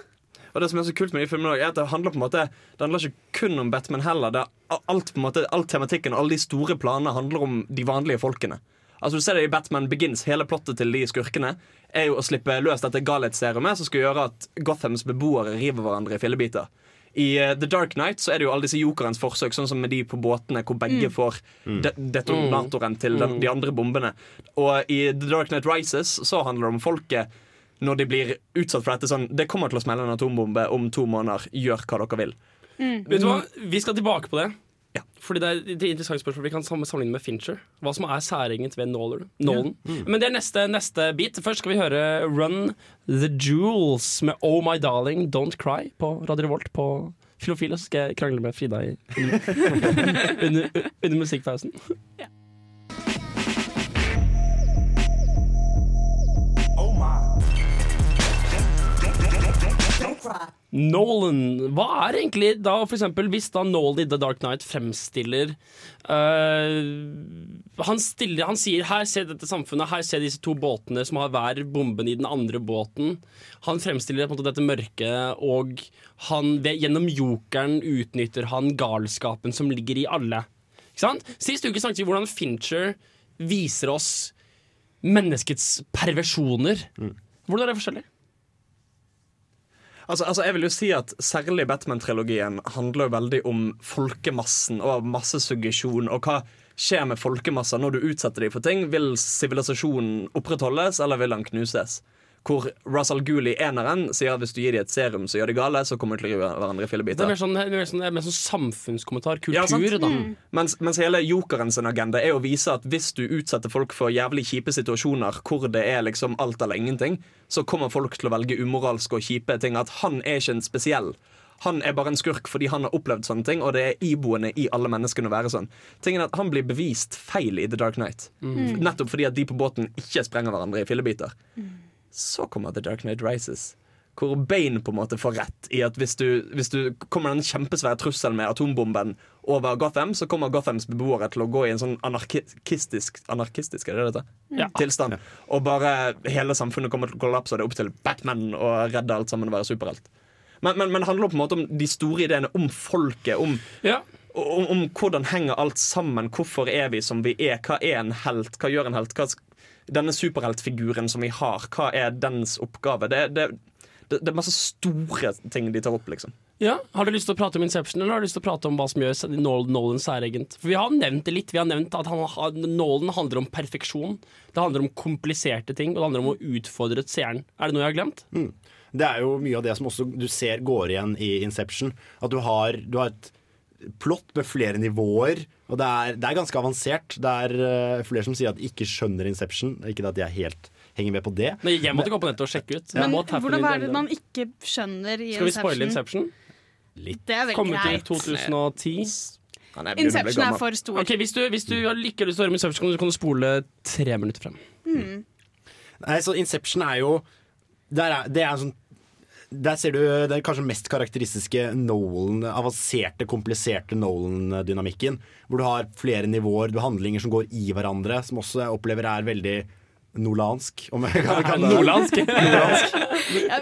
[SPEAKER 4] Og det som er så kult med de filmene er at det handler på en måte Det handler ikke kun om Batman heller. Det er alt, på en måte, alt tematikken og alle de store planene handler om de vanlige folkene. Altså du ser det i Batman Begins Hele plottet til de skurkene er jo å slippe løs dette galhetsserumet som skal gjøre at Gothams beboere river hverandre i fillebiter. I uh, The Dark Knight så er det jo alle disse jokerens forsøk, sånn som med de på båtene hvor begge
[SPEAKER 3] Mm.
[SPEAKER 4] får de detonatoren til den,
[SPEAKER 3] Mm.
[SPEAKER 4] de andre bombene. Og i The Dark Knight Rises så handler det om folket når de blir utsatt for dette sånn Det kommer til å smelle en atombombe om to måneder. Gjør hva dere vil.
[SPEAKER 3] Vet du hva? Vi skal tilbake på det. Fordi det er et interessant spørsmål Vi kan sammenligne med Fincher. Hva som er særegent ved Nolan. Nolan. Men det er neste, neste bit. Først skal vi høre Run The Jewels med Oh My Darling Don't Cry på Radio Revolt på Filofil. Så skal jeg krangle med Frida i, under, *laughs* under, under musikkpausen. Nolan, hva er egentlig da for eksempel hvis da Nolan i The Dark Knight fremstiller uh, han, stiller, han sier her ser dette samfunnet, her ser disse to båtene som har hver bomben i den andre båten. Han fremstiller på en måte dette mørket, og han, ved, gjennom jokeren utnytter han galskapen som ligger i alle. Sist uke snakket vi hvordan Fincher viser oss menneskets perversjoner. Hvordan er det forskjellig?
[SPEAKER 4] Altså, altså jeg vil jo si at Særlig Batman-trilogien handler jo veldig om folkemassen og massesuggesjon. Og hva skjer med folkemasser når du utsetter dem for ting? Vil sivilisasjonen opprettholdes, eller vil den knuses? Hvor Russell Gooley, eneren, sier at hvis du gir dem et serum, så gjør de gale, så kommer de til å rive hverandre i
[SPEAKER 3] Det er
[SPEAKER 4] fillebiter.
[SPEAKER 3] mer sånn, mer sånn, mer sånn samfunnskommentar. Kultur,
[SPEAKER 4] Ja, sant?
[SPEAKER 3] da.
[SPEAKER 4] Mens, mens hele Jokeren sin agenda er å vise at hvis du utsetter folk for jævlig kjipe situasjoner hvor det er liksom alt eller ingenting, så kommer folk til å velge umoralske og kjipe ting. At han er ikke en spesiell. Han er bare en skurk fordi han har opplevd sånne ting, og det er iboende i alle menneskene å være sånn. Tingen er at Han blir bevist feil i The Dark Knight.
[SPEAKER 3] Mm.
[SPEAKER 4] Nettopp fordi at de på båten ikke sprenger hverandre i fillebiter. Så kommer The Dark Knight Rises. Hvor Bane på en måte får rett i at hvis du, hvis du kommer den kjempesvære trussel med atombomben over Gotham, så kommer Gothams beboere til å gå i en sånn anarkistisk Anarkistisk, er det dette?
[SPEAKER 3] Ja.
[SPEAKER 4] Tilstand. Og bare hele samfunnet kommer til å kollapse, og det er opp til Batman å redde alt sammen og være superhelt. Men, men, men det handler på en måte om de store ideene, om folket, om, om, om hvordan henger alt sammen. Hvorfor er vi som vi er? Hva er en helt? Hva gjør en helt? Hva, denne superheltfiguren som vi har, hva er dens oppgave? Det, det, det, det er masse store ting de tar opp, liksom.
[SPEAKER 3] Ja, Har du lyst til å prate om Inception, eller har du lyst til å prate om hva som gjør Nolan, særegent? For Vi har nevnt det litt. Vi har nevnt at han, Nolan handler om perfeksjon. Det handler om kompliserte ting, og det handler om å utfordre seeren. Er det noe jeg har glemt?
[SPEAKER 5] Mm. Det er jo mye av det som også du ser går igjen i Inception. At du har, du har et plott med flere nivåer, og det er, det er ganske avansert. Det er uh, flere som sier at de ikke skjønner Inception. Ikke at jeg helt henger med på det.
[SPEAKER 3] Nei, jeg måtte gå på nettet og sjekke ut.
[SPEAKER 6] Men hvordan er det man ikke skjønner i
[SPEAKER 3] Skal vi spoile Inception?
[SPEAKER 6] Det er veldig
[SPEAKER 3] Kommet ut i
[SPEAKER 6] greit.
[SPEAKER 3] 2010.
[SPEAKER 6] Inception er for stor.
[SPEAKER 3] Ok, Hvis du, hvis du har lykkelig lyst til å høre om Inception, kan du- kan du spole tre minutter frem.
[SPEAKER 6] Mm.
[SPEAKER 5] Nei, så Inception er jo Det er, Det er en sånn der ser du den kanskje mest karakteristiske Nolan, avanserte, kompliserte Nolan-dynamikken. Hvor du har flere nivåer, du har handlinger som går i hverandre, som også jeg opplever er veldig nolansk. Om jeg kan kalle det
[SPEAKER 3] Nordlandsk? *laughs*
[SPEAKER 5] Nordlandsk.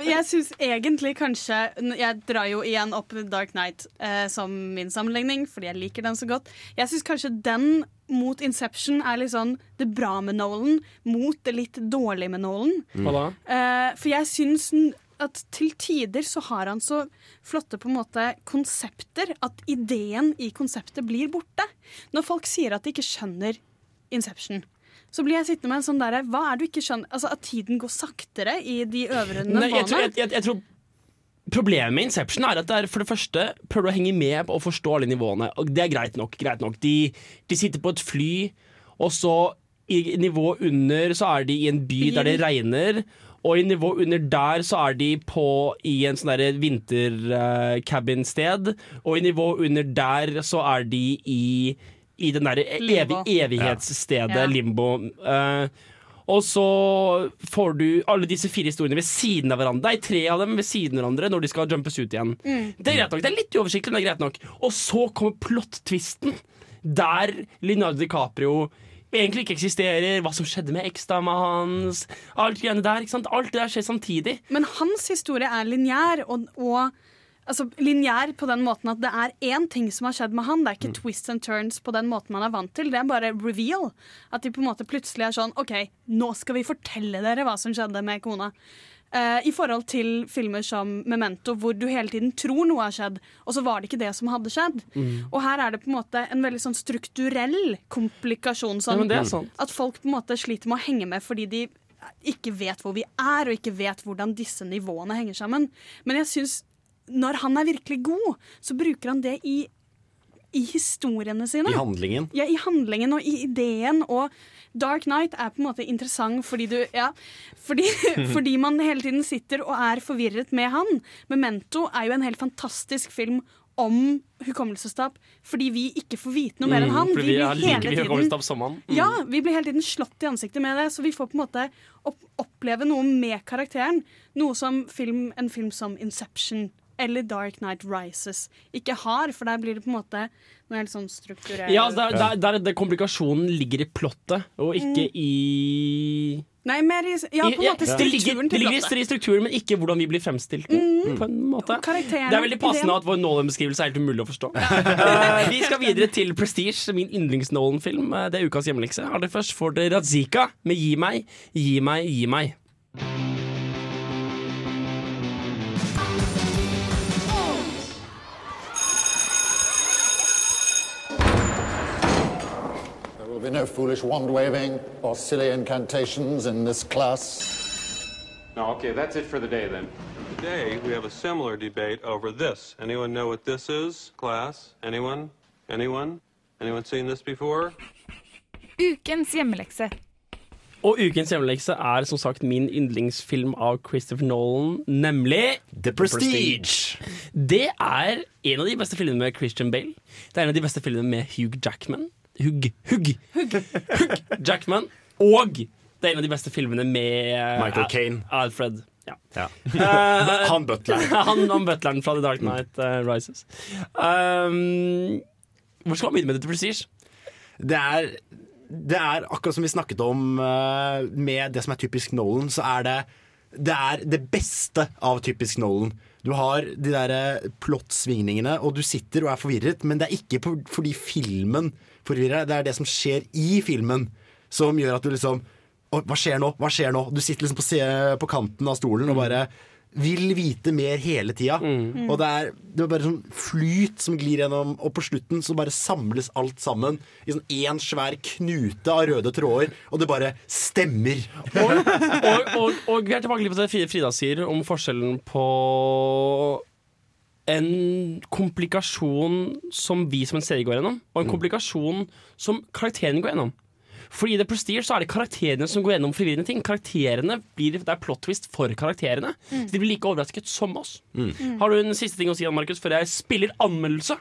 [SPEAKER 6] Jeg syns egentlig kanskje Jeg drar jo igjen opp Dark Knight eh, som min sammenligning, fordi jeg liker den så godt. Jeg syns kanskje den mot Inception er litt sånn det bra med Nolan mot det litt dårlige med Nolan.
[SPEAKER 3] Mm.
[SPEAKER 6] Eh, for jeg syns at til tider så har han så flotte på en måte konsepter at ideen i konseptet blir borte. Når folk sier at de ikke skjønner Inception, så blir jeg sittende med en sånn derre Hva er du ikke skjønner? Altså At tiden går saktere i de øvre nivåene.
[SPEAKER 3] jeg tror Problemet med Inception er at det er for det første prøver du å henge med på å forstå alle nivåene. Og det er greit nok. greit nok De, de sitter på et fly, og så i nivået under så er de i en by der det regner. Og i nivå under der så er de på i en sånn derre vintercabinsted. Og i nivå under der så er de i, i den derre evig, evighetsstedet
[SPEAKER 6] Ja.
[SPEAKER 3] limbo. Uh, og så får du alle disse fire historiene ved siden av hverandre. Det er tre av dem ved siden av hverandre når de skal jumpes ut igjen.
[SPEAKER 6] Mm.
[SPEAKER 3] Det er greit nok, det er litt uoversiktlig, men det er greit nok. Og så kommer plot-twisten, der Leonardo DiCaprio egentlig ikke eksisterer, hva som skjedde med eksdama hans, alt greiene der. ikke sant? Alt det der skjer samtidig.
[SPEAKER 6] Men hans historie er lineær, og, og altså, lineær på den måten at det er én ting som har skjedd med han. Det er ikke twists and turns på den måten man er vant til. Det er bare reveal. At de på en måte plutselig er sånn OK, nå skal vi fortelle dere hva som skjedde med kona. Eh, I forhold til filmer som Memento, hvor du hele tiden tror noe har skjedd, og så var det ikke det som hadde skjedd.
[SPEAKER 3] Mm.
[SPEAKER 6] Og her er det på en måte en veldig sånn strukturell komplikasjon.
[SPEAKER 3] Ja,
[SPEAKER 6] Sånn,
[SPEAKER 3] sant.
[SPEAKER 6] At folk på en måte sliter med å henge med fordi de ikke vet hvor vi er, og ikke vet hvordan disse nivåene henger sammen. Men jeg syns når han er virkelig god, så bruker han det i, i historiene sine.
[SPEAKER 5] I handlingen.
[SPEAKER 6] Ja, i handlingen og i ideen. Og Dark Knight er på en måte interessant fordi du Ja, fordi, *laughs* fordi man hele tiden sitter og er forvirret med han. Memento er jo en helt fantastisk film om hukommelsestap fordi vi ikke får vite noe mer enn
[SPEAKER 3] Mm,
[SPEAKER 6] han.
[SPEAKER 3] fordi vi
[SPEAKER 6] blir hele tiden-
[SPEAKER 3] som han. Mm.
[SPEAKER 6] Ja, vi blir hele tiden slått i ansiktet med det, så vi får på en måte oppleve noe med karakteren. Noe som film, en film som Inception eller Dark Knight Rises ikke har, for der blir det på en måte noe helt sånn strukturert.
[SPEAKER 3] Ja, der, der, der, der komplikasjonen ligger i plottet, og ikke i
[SPEAKER 6] Nei, mer i Ja, på en måte
[SPEAKER 3] det ligger,
[SPEAKER 6] strukturen
[SPEAKER 3] det ligger i strukturen, men ikke hvordan vi blir fremstilt.
[SPEAKER 6] Mm.
[SPEAKER 3] På en måte. Det er veldig passende at vår Nolan-beskrivelse er helt umulig å forstå. *laughs* Eh, vi skal videre til Prestige, min yndlings-Nolan-film. Eh, Det er ukas hjemmelekse. Aller først får dere Razika med Gi meg, gi meg, gi meg.
[SPEAKER 16] Be no foolish wand waving or silly incantations in this class. No, okay, that's it for the day then. Today, we have a similar debate over this. Anyone know what this is, class? Anyone? Anyone? Anyone seen this before?
[SPEAKER 17] Ukens hjemmelekse.
[SPEAKER 3] Og ukens hjemmelekse er som sagt min yndlingsfilm av Christopher Nolan, nemlig
[SPEAKER 5] The Prestige.
[SPEAKER 3] Det er en av de beste filmene med Christian Bale. Det er en av de beste filmene med Hugh Jackman. Hugh, Hugg. Hugg. Jackman. Og det er en av de beste filmene med eh,
[SPEAKER 5] Michael
[SPEAKER 3] Al-
[SPEAKER 5] Caine.
[SPEAKER 3] Alfred. Ja.
[SPEAKER 5] Ja.
[SPEAKER 3] Eh, *laughs*
[SPEAKER 5] Han butleren. *laughs*
[SPEAKER 3] han, han butleren fra The Dark Knight uh, Rises. Um, hvor skal man begynne med dette Prestige?
[SPEAKER 5] Det er, det er akkurat som vi snakket om uh, med det som er typisk Nolan, så er det det er det beste av typisk Nolan. Du har de der eh, plottsvingningene, og du sitter og er forvirret, men det er ikke på, fordi filmen forvirrer deg, det er det som skjer i filmen som gjør at du liksom «Å, Hva skjer nå? Hva skjer nå? Du sitter liksom på, se- på kanten av stolen og bare vil vite mer hele tida.
[SPEAKER 3] Mm.
[SPEAKER 5] Og det er, det er bare sånn flyt som glir gjennom, og på slutten så bare samles alt sammen i sånn én svær knute av røde tråder, og det bare stemmer.
[SPEAKER 3] og, og, og, og vi er tilbake litt på det Frida- Frida sier om forskjellen på en komplikasjon som vi som en serie går gjennom, og en komplikasjon som karakterene går gjennom. Fordi i The Prestige så er det karakterene som går gjennom forvirrende ting. Karakterene blir, Det er plot twist for karakterene.
[SPEAKER 6] Mm.
[SPEAKER 3] Så de blir like overrasket som oss.
[SPEAKER 5] Mm.
[SPEAKER 3] Har du en siste ting å si, Markus, før jeg spiller anmeldelse?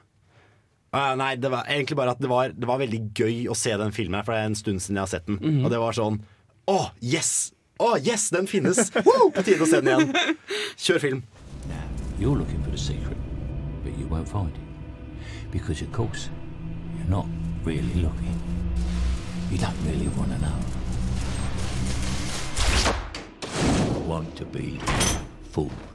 [SPEAKER 5] Uh, nei, det var egentlig bare at det var, det var veldig gøy å se den filmen, her, for det er en stund siden jeg har sett den.
[SPEAKER 3] Mhm.
[SPEAKER 5] Og det var sånn Å, yes! Å, yes, den finnes! *laughs* På tide å se den igjen. Kjør film.
[SPEAKER 18] You're looking for the secret, but you won't find it. Because, of course, you're not really looking. You don't really want to know. Want to be fooled.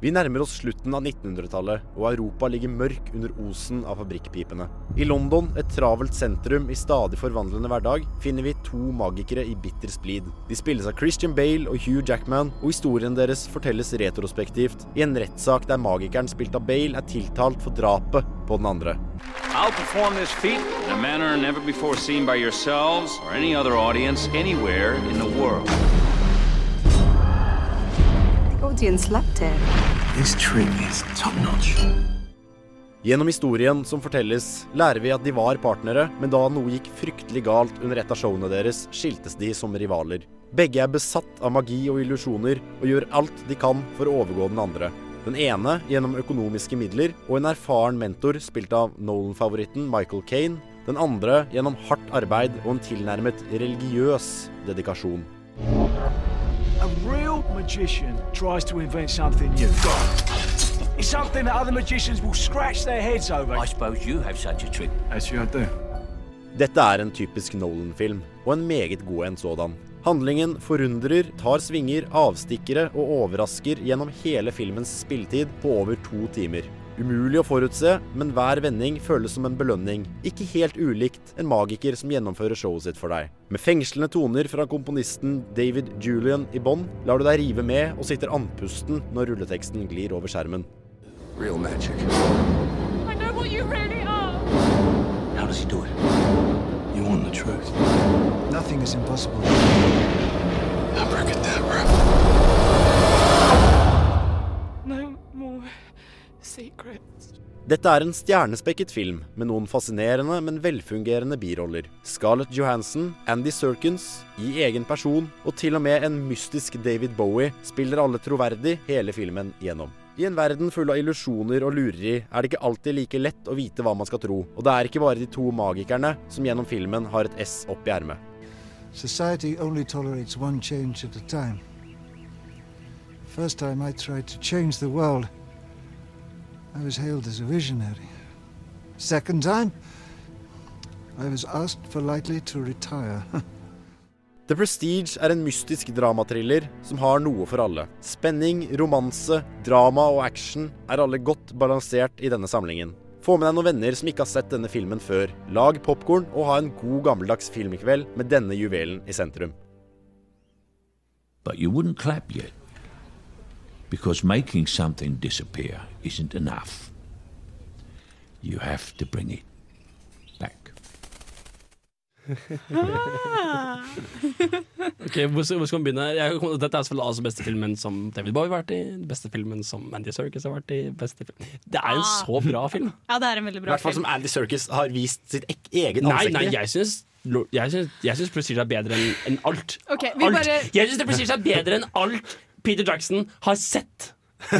[SPEAKER 5] Vi nærmer oss slutten av 1900-tallet, og Europa ligger mørk under osen av fabrikkpipene. I London, et travelt sentrum i stadig forvandlende hverdag, finner vi to magikere i bitter splid. De spilles av Christian Bale og Hugh Jackman, og historien deres fortelles retrospektivt i en rettssak der magikeren spilt av Bale er tiltalt for drapet på den andre.
[SPEAKER 19] I'll perform this feat in a manner never before seen by yourselves or any other audience anywhere in the world.
[SPEAKER 20] Loved it.
[SPEAKER 13] This trip is top notch.
[SPEAKER 5] Gjennom historien som fortelles, lærer vi at de var partnere, men da noe gikk fryktelig galt under et av showene deres, skiltes de som rivaler. Begge er besatt av magi og illusjoner, og gjør alt de kan for å overgå den andre. Den ene gjennom økonomiske midler og en erfaren mentor spilt av Nolan-favoritten Michael Kane. Den andre gjennom hardt arbeid og en tilnærmet religiøs dedikasjon.
[SPEAKER 21] Magician tries to invent something new. It's something that other magicians will scratch their heads over.
[SPEAKER 18] I suppose you have such a trick.
[SPEAKER 21] As you do.
[SPEAKER 5] Dette er en typisk Nolan-film, og en meget god en sådan. Handlingen forundrer, tar svinger, avstikkere og overrasker gjennom hele filmens spilletid på over to timer. Umulig å forutse, men hver vending føles som en belønning. Ikke helt ulikt en magiker som gjennomfører showet sitt for deg. Med fengslende toner fra komponisten David Julian i bånn, lar du deg rive med og sitter andpusten når rulleteksten glir over skjermen.
[SPEAKER 13] Real magic.
[SPEAKER 17] I know what you really are.
[SPEAKER 13] How does he do it? You want the truth?
[SPEAKER 21] Nothing is impossible.
[SPEAKER 13] Abracadabra.
[SPEAKER 5] Dette er en stjernespekket film med noen fascinerende, men velfungerende biroller. Scarlett Johansson, Andy Serkins, i egen person, og til og med en mystisk David Bowie spiller alle troverdig hele filmen gjennom. I en verden full av illusjoner og lureri er det ikke alltid like lett å vite hva man skal tro, og det er ikke bare de to magikerne som gjennom filmen har et S opp i ermet.
[SPEAKER 21] Society only tolerates one change at a time. First time I tried to change the world, I was hailed as a visionary. Second time, I was asked politely to retire. *laughs*
[SPEAKER 5] The Prestige er en mystisk dramatriller som har noe for alle. Spenning, romanse, drama og action er alle godt balansert i denne samlingen. Få med deg noen venner som ikke har sett denne filmen før. Lag popkorn og ha en god gammeldags filmkveld med denne juvelen i sentrum.
[SPEAKER 18] But you wouldn't clap yet. Because making something disappear isn't enough. You have to bring it back. *laughs*
[SPEAKER 3] Ok, hvor, skal- hvor skal man begynne? Jeg, dette er selvfølgelig altså beste filmen som David Bowie har vært i. Beste filmen som Andy Serkis har vært i. Beste. Det er en
[SPEAKER 6] Ah.
[SPEAKER 3] så bra film. *laughs*
[SPEAKER 6] Ja, det er en veldig bra I
[SPEAKER 5] hvert fall som Andy Serkis har vist sitt ek eget ansikt
[SPEAKER 3] nei,
[SPEAKER 5] nei,
[SPEAKER 3] jeg syns jeg syns, Prestige er bedre enn en alt.
[SPEAKER 6] Ok, vi
[SPEAKER 3] alt.
[SPEAKER 6] bare-
[SPEAKER 3] Jeg syns Prestige er bedre enn alt Peter Jackson har sett. *laughs*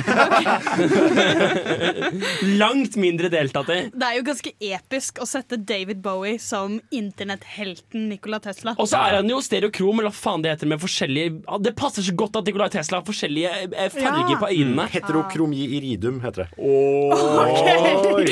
[SPEAKER 3] Langt mindre deltatt i.
[SPEAKER 6] Det er jo ganske episk å sette David Bowie som internetthelten Nikola Tesla.
[SPEAKER 3] Og så er han jo stereokrom, eller hva faen det heter, med forskjellige Det passer så godt at Nikola Tesla har forskjellige eh, farger
[SPEAKER 6] Ja.
[SPEAKER 3] på øynene.
[SPEAKER 5] Heterokromi iridum heter det.
[SPEAKER 6] Ok.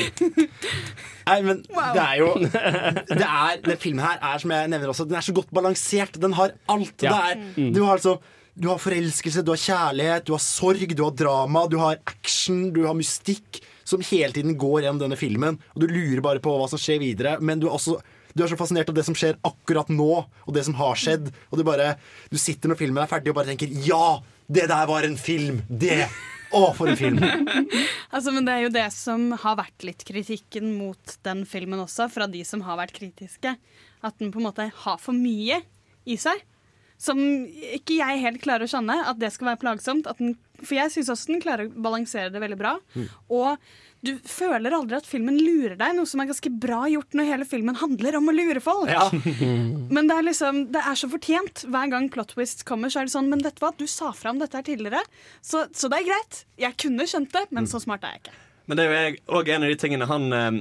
[SPEAKER 6] *laughs*
[SPEAKER 5] Nei, men det er jo det er, Den filmen her er som jeg nevner også Den er så godt balansert. Den har alt.
[SPEAKER 3] Ja.
[SPEAKER 5] Det er,
[SPEAKER 3] Mm.
[SPEAKER 5] du har altså Du har forelskelse, du har kjærlighet, du har sorg, du har drama, du har action, du har mystikk som hele tiden går gjennom denne filmen. Og du lurer bare på hva som skjer videre, men du er også du er så fascinert av det som skjer akkurat nå, og det som har skjedd. Og du bare Du sitter når filmen er ferdig og bare tenker Ja! Det der var en film! Det! Å, for en film! *laughs*
[SPEAKER 6] Altså, men det er jo det som har vært litt kritikken mot den filmen også, fra de som har vært kritiske. At den på en måte har for mye i seg. Som ikke jeg helt klarer å skjønne at det skal være plagsomt. At den, for jeg syns også den klarer å balansere det veldig bra.
[SPEAKER 5] Mm.
[SPEAKER 6] Og du føler aldri at filmen lurer deg, noe som er ganske bra gjort når hele filmen handler om å lure folk. *laughs* Men det er liksom, det er så fortjent. Hver gang plot Twist kommer, så er det sånn Men vet du hva, du sa fram dette her tidligere, så, så det er greit. Jeg kunne skjønt det, men så smart er jeg ikke.
[SPEAKER 4] Men det er jo jeg- også en av de tingene han eh,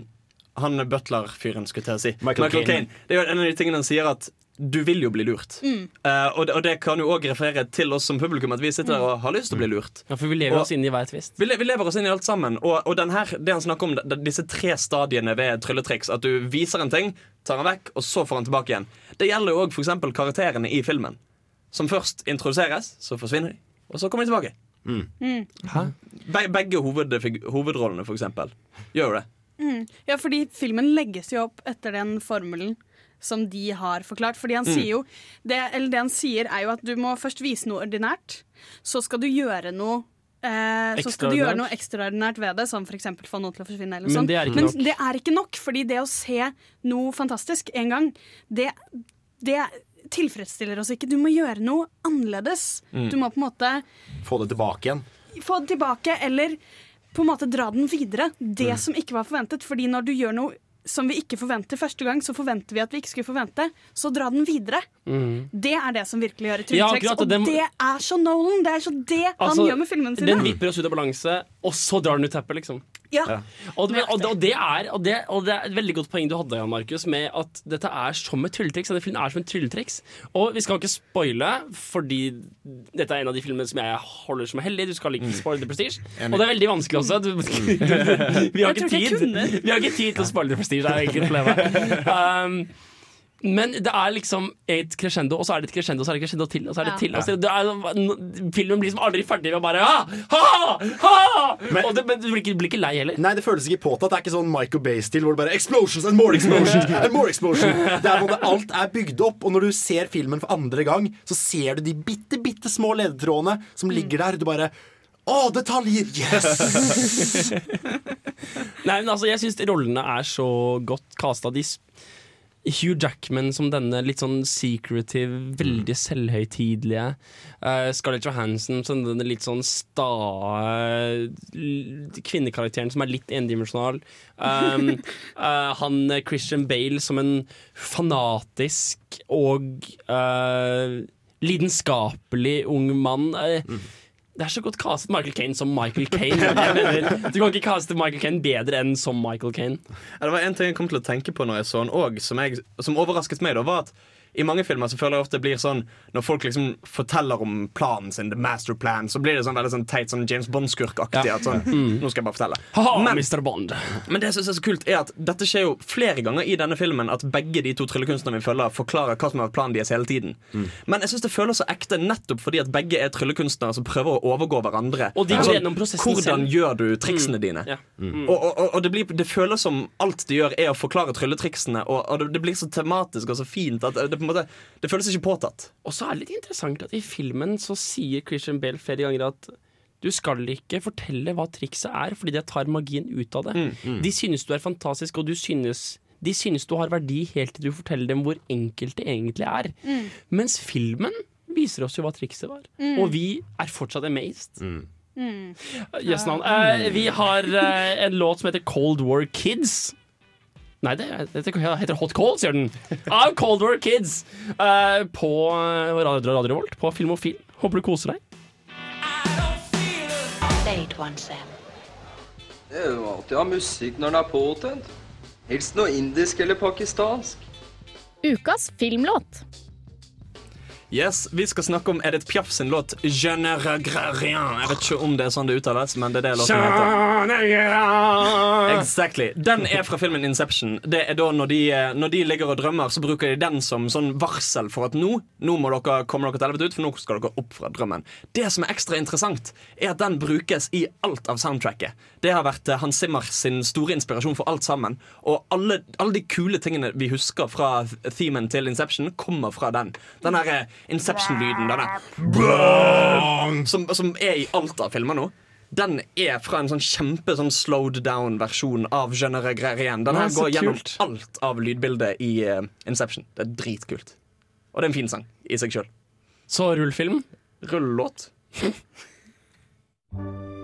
[SPEAKER 4] Han butler-fyren, skulle jeg til å si.
[SPEAKER 5] Michael Caine.
[SPEAKER 4] Det er jo en av de tingene han sier at du vil jo bli lurt.
[SPEAKER 6] Mm.
[SPEAKER 4] Uh, og, det, og det kan jo òg referere til oss som publikum, at vi sitter der og har lyst til å bli lurt.
[SPEAKER 3] Ja, for vi lever
[SPEAKER 4] Og-
[SPEAKER 3] oss inn i hver tvist.
[SPEAKER 4] Vi, vi lever oss inn i alt sammen. Og, og den her, det han snakker om, disse tre stadiene ved trylletriks, at du viser en ting, tar den vekk, og så får han tilbake igjen. Det gjelder jo òg f.eks. karakterene i filmen. Som først introduseres, så forsvinner de, og så kommer de tilbake.
[SPEAKER 6] Mm.
[SPEAKER 4] Be begge hovedfig- hovedrollene, for eksempel, gjør jo det.
[SPEAKER 6] Mm. Ja, fordi filmen legges jo opp etter den formelen som de har forklart. Fordi han
[SPEAKER 4] Mm.
[SPEAKER 6] sier jo det, Eller det han sier, er jo at du må først vise noe ordinært. Så skal du gjøre noe Eh, så skal du gjøre noe ekstraordinært ved det, som f.eks. få noe til å forsvinne. Eller
[SPEAKER 3] Men
[SPEAKER 6] sånn.
[SPEAKER 3] det er ikke
[SPEAKER 6] Men
[SPEAKER 3] nok.
[SPEAKER 6] det er ikke nok, fordi det å se noe fantastisk en gang, det, det tilfredsstiller oss ikke. Du må gjøre noe annerledes.
[SPEAKER 5] Mm.
[SPEAKER 6] Du må på en måte
[SPEAKER 5] Få det tilbake igjen.
[SPEAKER 6] få det tilbake, eller på en måte dra den videre. Det
[SPEAKER 5] Mm.
[SPEAKER 6] som ikke var forventet. Fordi når du gjør noe som vi ikke forventer første gang, så forventer vi at vi ikke skulle forvente. Så dra den videre.
[SPEAKER 3] Mm.
[SPEAKER 6] Det er det som virkelig gjør et
[SPEAKER 3] Ja,
[SPEAKER 6] trylletriks.
[SPEAKER 3] akkurat,
[SPEAKER 6] og
[SPEAKER 3] det-
[SPEAKER 6] det er så Nolan. Det er så det
[SPEAKER 3] Altså,
[SPEAKER 6] han gjør med filmene sine.
[SPEAKER 3] Den vipper oss ut av balanse, og så drar den ut teppet, liksom.
[SPEAKER 6] Ja.
[SPEAKER 3] Og, det, og, og, det er, og, det, og det er et veldig godt poeng du hadde, Jan Markus, med at dette er som et trylletriks. Denne filmen er som et trylletriks. Og vi skal ikke spoile, fordi dette er en av de filmene som jeg holder som hellig. Du skal ikke spoile The Prestige. Og det er veldig vanskelig også. Du, *laughs* vi, har ikke tid. vi har ikke tid til å spoile The Prestige. Det er egentlig problemet. *laughs* Um, men det er liksom et crescendo, og så er det et crescendo, og så er det et crescendo til, og så er det
[SPEAKER 6] Ja.
[SPEAKER 3] til. Og så, det er, filmen blir liksom aldri ferdig med å bare ha, ha, ha!
[SPEAKER 5] Men-
[SPEAKER 3] og det, men du blir ikke, blir ikke lei heller.
[SPEAKER 5] Nei, det føles ikke påtatt. Det er ikke sånn Michael Bay-stil hvor det bare Explosions and more explosions and more explosions. Det er både Alt er bygd opp, og når du ser filmen for andre gang, så ser du de bitte, bitte små ledetrådene som ligger der. Du bare Å, detaljer! Yes! *laughs*
[SPEAKER 3] Nei, men altså, jeg syns rollene er så godt casta. De Hugh Jackman som denne litt sånn secretive, veldig selvhøytidelige. Uh, Scarlett Johansson som denne litt sånn sta kvinnekarakteren som er litt endimensjonal. Um, uh, *laughs* han eh, Christian Bale som en fanatisk og uh, lidenskapelig ung mann. Eh, Det er så godt castet Michael Caine som Michael Caine. Du kan ikke caste Michael Caine bedre enn som Michael Caine.
[SPEAKER 4] Ja, det var en ting jeg kom til å tenke på når jeg så den òg, som, som overrasket meg. da, var at i mange filmer så føler jeg ofte det blir sånn Når folk liksom forteller om planen sin, the master plan, så blir det sånn veldig sånn teit sånn James Bond-skurkaktig.
[SPEAKER 3] Ja.
[SPEAKER 4] Sånn,
[SPEAKER 3] Mm.
[SPEAKER 4] nå skal jeg bare fortelle.
[SPEAKER 3] Ha-ha,
[SPEAKER 4] Men-
[SPEAKER 3] Mr. Bond.
[SPEAKER 4] Men det jeg synes er så kult er at dette skjer jo flere ganger i denne filmen at begge de to tryllekunstnerne vi følger, forklarer hva som har vært planen deres hele tiden. Men jeg synes det føles så ekte nettopp fordi at begge er tryllekunstnere som prøver å overgå hverandre.
[SPEAKER 3] Og de går
[SPEAKER 4] Altså,
[SPEAKER 3] gjennom prosessen
[SPEAKER 4] Hvordan
[SPEAKER 3] selv.
[SPEAKER 4] gjør du triksene
[SPEAKER 3] Mm.
[SPEAKER 4] dine?
[SPEAKER 3] Ja. Mm.
[SPEAKER 4] Og, og, og det, blir, det føles som alt de gjør, er å forklare trylletriksene, og, og det, det blir så tematisk og så fint at det, på en måte, det føles ikke påtatt.
[SPEAKER 3] Og så er det litt interessant at i filmen så sier Christian Bale flere ganger at du skal ikke fortelle hva trikset er, fordi det tar magien ut av det.
[SPEAKER 4] Mm, mm.
[SPEAKER 3] De synes du er fantastisk, og du synes De synes du har verdi helt til du forteller dem hvor enkelt det egentlig er.
[SPEAKER 6] Mm.
[SPEAKER 3] Mens filmen viser oss jo hva trikset var.
[SPEAKER 6] Mm.
[SPEAKER 3] Og vi er fortsatt amazed.
[SPEAKER 6] Mm.
[SPEAKER 3] Jøss navn. uh, vi har uh, en låt som heter Cold War Kids. Nei, det, det heter Hot Cold, sier den. Av Cold War Kids. Uh, på eh, Radio, Radio Revolt, på Filmofil. Håper du koser deg.
[SPEAKER 22] Det er jo alltid å ha musikk når den er påtent. Helst noe indisk eller pakistansk.
[SPEAKER 23] Ukas filmlåt.
[SPEAKER 4] Yes, Vi skal snakke om Edith Piaf sin låt 'Je ne regret rien'. Jeg vet ikke om det er sånn det uttales, men det er det låten heter. Exactly. Den er fra filmen Inception. Det er da når de, eh, når de ligger og drømmer, så bruker de den som sånn varsel for at nå, nå må dere komme dere til helvete ut, for nå skal dere opp fra drømmen. Det som er ekstra interessant, er at den brukes i alt av soundtracket. Det har vært eh, Hans Zimmer sin store inspirasjon for alt sammen. Og alle, alle de kule tingene vi husker fra themen til Inception, kommer fra den. Den her eh, Inception-lyden. denne som, som er i alt av filmer nå. Den er fra en sånn kjempe sånn slowed down-versjon av Je ne rien. Den her går gjennom
[SPEAKER 3] kult.
[SPEAKER 4] alt av lydbildet i uh, Inception. Det er dritkult. Og det er en fin sang i seg sjøl.
[SPEAKER 3] Så rullfilm?
[SPEAKER 4] Rullelåt. *laughs*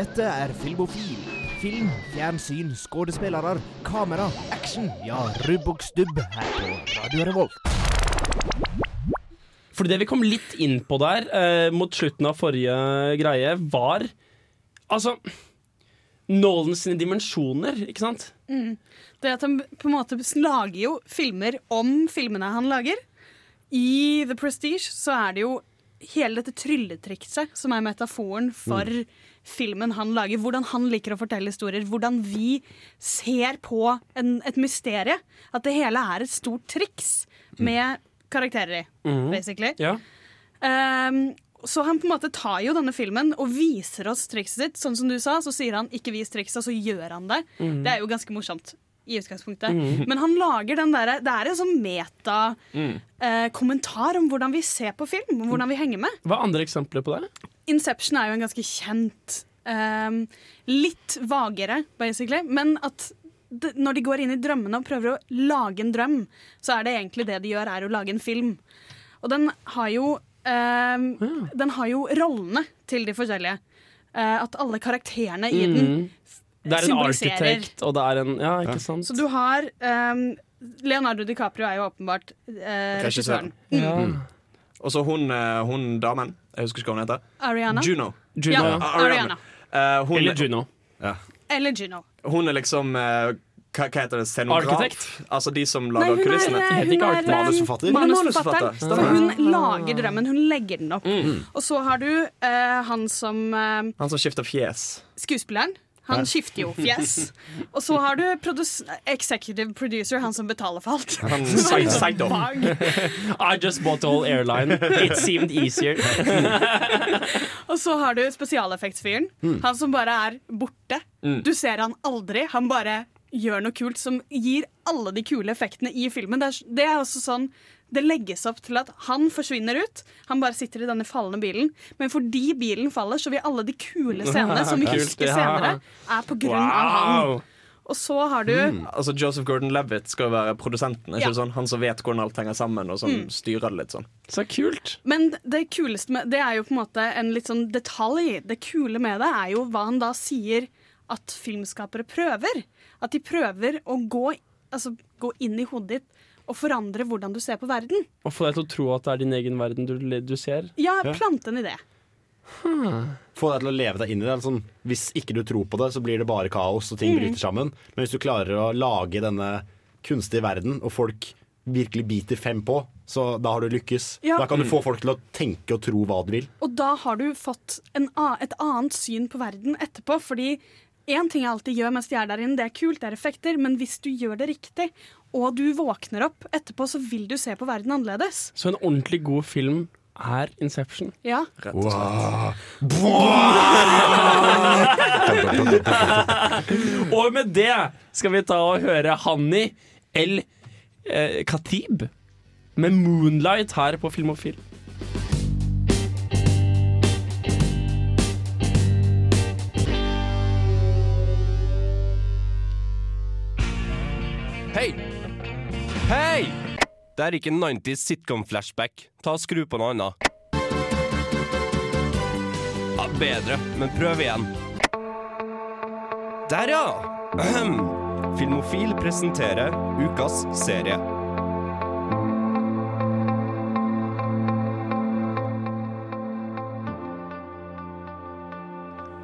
[SPEAKER 7] Dette er Filmofil. Film, fjernsyn, skuespillere, kamera, action. Ja, rubb og stubb her på Radio Revolt.
[SPEAKER 3] Fordi det vi kom litt inn på der eh, mot slutten av forrige greie, var Altså Nolan sine dimensjoner, ikke sant?
[SPEAKER 6] Mm. Det at han på en måte lager jo filmer om filmene han lager. I The Prestige så er det jo hele dette trylletrikset som er metaforen for filmen han lager. Hvordan han liker å fortelle historier. Hvordan vi ser på en, et mysterie. At det hele er et stort triks med karakterer i,
[SPEAKER 3] mm.
[SPEAKER 6] basically.
[SPEAKER 3] Ja.
[SPEAKER 6] Um, så han på en måte tar jo denne filmen og viser oss trikset sitt. Sånn som du sa, så sier han 'ikke vis trikset', og så gjør han det.
[SPEAKER 3] Mm.
[SPEAKER 6] Det er jo ganske morsomt i utgangspunktet.
[SPEAKER 3] Mm.
[SPEAKER 6] Men han lager den derre Det er en sånn meta
[SPEAKER 3] Mm.
[SPEAKER 6] eh, kommentar om hvordan vi ser på film, om hvordan vi henger med.
[SPEAKER 3] Hva er andre eksempler på det?
[SPEAKER 6] Inception er jo en ganske kjent ehm, Litt vagere, basically. Men at når de går inn i drømmene og prøver å lage en drøm, så er det egentlig det de gjør, er å lage en film. Og den har jo ehm, Den har jo rollene til de forskjellige. Eh, at alle karakterene i den
[SPEAKER 3] Mhm. Det er en arkitekt, og det er en Ja, ikke sant?
[SPEAKER 6] Så du har um, Leonardo DiCaprio er jo åpenbart uh, regissøren.
[SPEAKER 3] Ja.
[SPEAKER 4] Mm. Og så hun, eh, hun damen. Jeg husker ikke hva hun heter.
[SPEAKER 6] Ariana?
[SPEAKER 4] Juno.
[SPEAKER 6] Juno, Ja, ja. Ariana.
[SPEAKER 4] Uh, hun,
[SPEAKER 3] Eller Juno.
[SPEAKER 4] Ja.
[SPEAKER 6] Eller Juno.
[SPEAKER 4] Hun er liksom uh, hva, hva heter det? Scenograf?
[SPEAKER 3] Arkitekt?
[SPEAKER 4] Altså de som
[SPEAKER 6] Nei,
[SPEAKER 4] lager
[SPEAKER 6] er,
[SPEAKER 4] kulissene?
[SPEAKER 6] eh, hun er, manusforfatter.
[SPEAKER 4] Manusforfatter.
[SPEAKER 6] Manusforfatteren.
[SPEAKER 4] Stemmer.
[SPEAKER 6] Hun lager drømmen, hun legger den opp.
[SPEAKER 4] Mm.
[SPEAKER 6] Og så har du uh, han som uh,
[SPEAKER 4] Han som skifter fjes.
[SPEAKER 6] Skuespilleren. Han skifter jo fjes. *laughs* Og så har du produs executive producer, han som betaler for alt.
[SPEAKER 3] Han *laughs*
[SPEAKER 6] side, side. *laughs*
[SPEAKER 3] I just bought all airline. It seemed easier.
[SPEAKER 6] Og så har du spesialeffektsfyren.
[SPEAKER 3] Mm.
[SPEAKER 6] Han som bare er borte.
[SPEAKER 3] Mm.
[SPEAKER 6] Du ser han aldri. Han bare gjør noe kult som gir alle de kule effektene i filmen. Det er, det er også sånn det legges opp til at han forsvinner ut. Han bare sitter i denne fallende bilen. Men fordi bilen faller, så vil alle de kule scenene som vi *laughs* husker senere, er på grunn av han. Og så har du
[SPEAKER 4] Mm. Altså Joseph Gordon-Levitt skal jo være produsenten. Ikke
[SPEAKER 6] Ja.
[SPEAKER 4] sånn? Han som vet hvordan alt henger sammen, og som
[SPEAKER 6] Mm.
[SPEAKER 4] styrer det litt sånn.
[SPEAKER 3] Så kult.
[SPEAKER 6] Men det kuleste med Det er jo på en måte en litt sånn detalj. Det kule med det er jo hva han da sier at filmskapere prøver. At de prøver å gå, altså, gå inn i hodet ditt og forandre hvordan du ser på verden.
[SPEAKER 3] Og få deg til å tro at det er din egen verden du, du ser.
[SPEAKER 6] Ja, plante en idé.
[SPEAKER 5] Få deg til å leve deg inn i det. Sånn, hvis ikke du tror på det, så blir det bare kaos og ting
[SPEAKER 6] Mm.
[SPEAKER 5] bryter sammen. Men hvis du klarer å lage denne kunstige verden, og folk virkelig biter fem på, så da har du lykkes.
[SPEAKER 6] Ja.
[SPEAKER 5] Da kan du
[SPEAKER 6] Mm.
[SPEAKER 5] få folk til å tenke og tro hva du vil.
[SPEAKER 6] Og da har du fått en, et annet syn på verden etterpå. Fordi én ting jeg alltid gjør mens de er der inne, det er kult, det er effekter, men hvis du gjør det riktig, og du våkner opp etterpå, så vil du se på verden annerledes.
[SPEAKER 3] Så en ordentlig god film er Inception.
[SPEAKER 6] Ja.
[SPEAKER 3] Rett og slett. og med det skal vi ta og høre Hanni El eh, Khatib med 'Moonlight' her på Filmofil.
[SPEAKER 24] Hei! Det er ikke 90s sitcom-flashback. Ta og Skru på noe annet. Ja, bedre, men prøv igjen. Der, ja! Ahem. Filmofil presenterer ukas serie.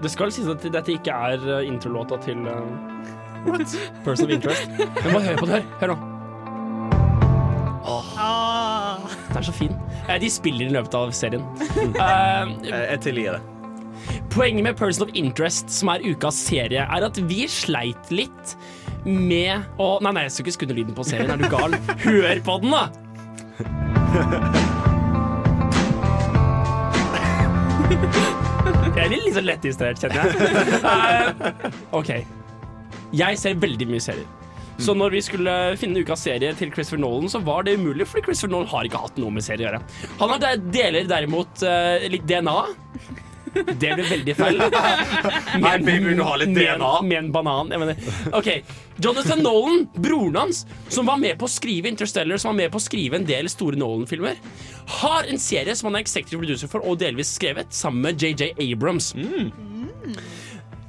[SPEAKER 3] Det skal sies at dette ikke er eh, introlåta til uh, Person of Interest. Men bare hør på det her. Hør nå. Den er så fin. Eh, De spiller i løpet av serien. *laughs* Eh,
[SPEAKER 4] Jeg tilgir det.
[SPEAKER 3] Poenget med Person of Interest, som er ukas serie, er at vi sleit litt med å Nei, nei, jeg skal ikke skru lyden på serien. Er du gal? *laughs* Hør på den, da! *laughs* Jeg blir litt så lettistrert, kjenner jeg. Eh, OK. Jeg ser veldig mye serier. Så når vi skulle finne ukas serie til Christopher Nolan, så var det umulig, fordi Christopher Nolan har ikke hatt noe med serie å gjøre. Han har deler derimot uh, litt DNA. Det ble veldig feil. *laughs*
[SPEAKER 4] Nei, baby, du har litt DNA.
[SPEAKER 3] Med en banan. Jeg mener. OK. Jonathan Nolan, broren hans, som var med på å skrive Interstellar, som var med på å skrive en del store Nolan-filmer, har en serie som han er executive producer for og delvis skrevet, sammen med JJ Abrams.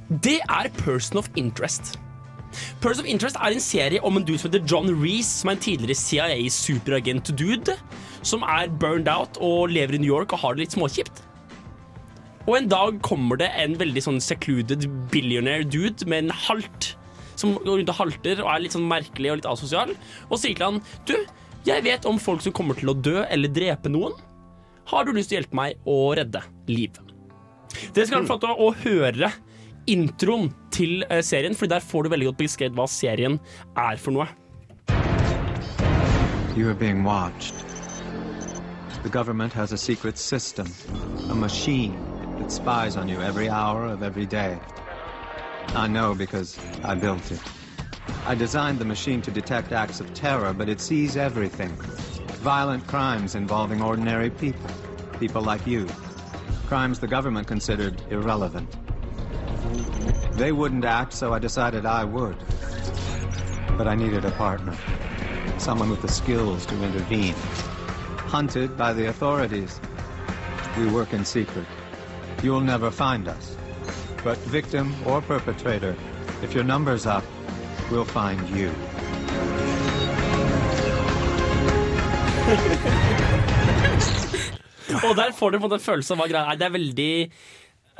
[SPEAKER 3] Det er Person of Interest. Person of Interest er en serie om en dude som heter John Reece, som er en tidligere CIA-superagent-dude, som er burned out og lever i New York og har det litt småkjipt. Og en dag kommer det en veldig sånn secluded billionaire dude med en halt, som går rundt og halter og er litt sånn merkelig og litt asosial, og sier til han Du, jeg vet om folk som kommer til å dø eller drepe noen. Har du lyst til å hjelpe meg å redde liv? Dere skal få lov til å høre introen til eh, serien, for der får du veldig godt beskrevet hva serien er for noe.
[SPEAKER 25] You are being watched. The government has a secret system, a machine that spies on you every hour of every day. I know because I built it. I designed the machine to detect acts of terror, but it sees everything. Violent crimes involving ordinary people, people like you. Crimes the government considered irrelevant. They wouldn't act, so I decided I would. But I needed a partner, someone with the skills to intervene. Hunted by the authorities. We work in secret. You'll never find us. But victim or perpetrator, if your number's up, we'll find you. *laughs*
[SPEAKER 3] Og der får du på en følelse av hva greia er. Det er veldig